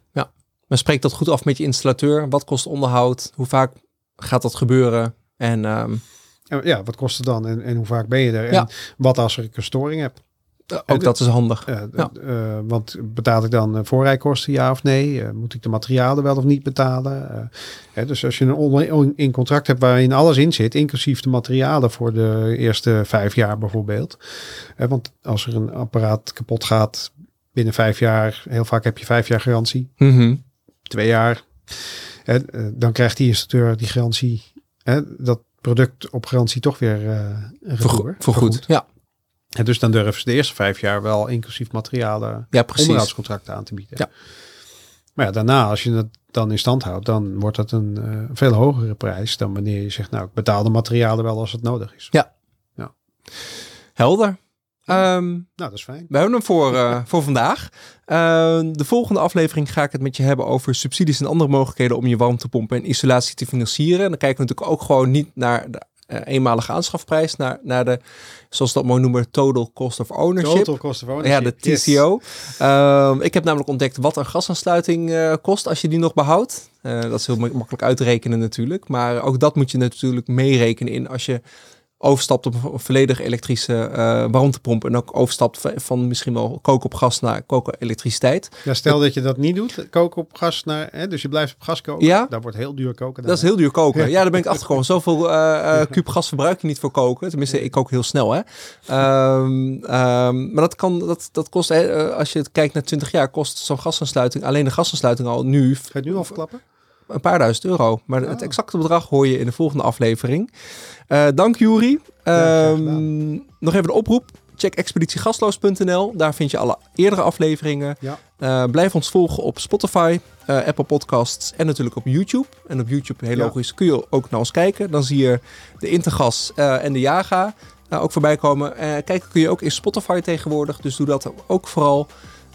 Maar spreek dat goed af met je installateur. Wat kost onderhoud? Hoe vaak gaat dat gebeuren? En ehm, En Ja, wat kost het dan en, en hoe vaak ben je er? En Ja. wat als ik een storing heb? ook dat is handig. Eh, Ja. eh, want betaal ik dan eh, voorrijkosten, ja of nee? Eh, moet ik de materialen wel of niet betalen? Eh, hè, dus als je een in contract hebt waarin alles in zit, inclusief de materialen voor de eerste vijf jaar bijvoorbeeld. Eh, want als er een apparaat kapot gaat binnen vijf jaar, heel vaak heb je vijf jaar garantie, Mhm. twee jaar. hè, eh, dan krijgt die installateur die garantie, hè, dat product op garantie toch weer Vergo- retour, Vergoed. Ja. En dus dan durven ze de eerste vijf jaar wel inclusief materialen ja, onderhoudscontracten aan te bieden. Ja. Maar ja, daarna, als je het dan in stand houdt, dan wordt dat een eh, veel hogere prijs dan wanneer je zegt, nou, ik betaal de materialen wel als het nodig is. Ja. Helder. Ehm, Nou, dat is fijn. we hebben hem voor, eh, voor vandaag. Ehm, de volgende aflevering ga ik het met je hebben over subsidies en andere mogelijkheden om je warmtepompen en isolatie te financieren. En dan kijken we natuurlijk ook gewoon niet naar de eh, eenmalige aanschafprijs, naar, naar de, zoals we dat mooi noemen, total cost of ownership. Total cost of ownership. Ja, de. TCO. Ehm, ik heb namelijk ontdekt wat een gasaansluiting eh, kost als je die nog behoudt. Eh, dat is heel mak- makkelijk uit te rekenen natuurlijk. Maar ook dat moet je natuurlijk meerekenen in als je overstapt op een volledig elektrische eh warmtepomp. En ook overstapt van, misschien wel koken op gas naar koken elektriciteit. Ja, stel dat je dat niet doet, koken op gas naar, hè, dus je blijft op gas koken. Ja. Dat wordt heel duur koken. Dat is heel duur koken. Ja, daar ben ik achtergekomen. Zoveel eh kuub gas verbruik je niet voor koken. Tenminste, ik kook heel snel, hè. Ehm, ehm, maar dat, kan, dat, dat kost, als je het kijkt naar 20 jaar, kost zo'n gasaansluiting, alleen de gasaansluiting al nu Ga je het nu al verklappen? Een paar duizend euro. Maar het Oh. exacte bedrag hoor je in de volgende aflevering. Eh, dank Juri. graag Ehm, nog even de oproep. Check expeditiegasloos.nl. Daar vind je alle eerdere afleveringen. Ja. Eh, blijf ons volgen op Spotify, eh, Apple Podcasts en natuurlijk op YouTube. En op YouTube, heel Ja. logisch, kun je ook naar ons kijken. Dan zie je de Intergas en de Jaga ook voorbij komen. Kijken kun je ook in Spotify tegenwoordig. Dus doe dat ook vooral.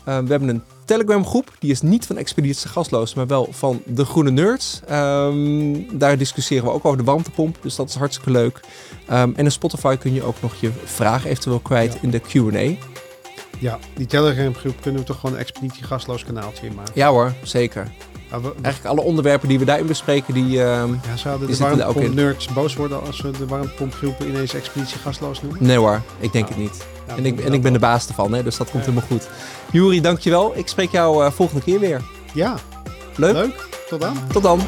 We hebben een Telegram groep. Die is niet van Expeditie Gasloos, maar wel van de Groene Nerds. Ehm, daar discussiëren we ook over de warmtepomp. Dus dat is hartstikke leuk. Ehm, en in Spotify kun je ook nog je vragen eventueel kwijt Ja. in de Q&A. Ja, die Telegram groep kunnen we toch gewoon een expeditie gasloos kanaaltje in maken. Ja hoor, zeker. Nou, we- Eigenlijk alle onderwerpen die we daarin bespreken, die... ehm, ja, zouden de zitten ook in. warmtepomp nerds boos worden als we de warmtepompgroepen ineens expeditie gasloos noemen? Nee hoor, ik denk Nou, het niet. Nou, En ik, en ik ben de baas ervan, hè, dus dat komt helemaal goed. Juri, dankjewel. Ik spreek jou eh, volgende keer weer. Ja, Leuk? leuk. Tot dan. Tot dan.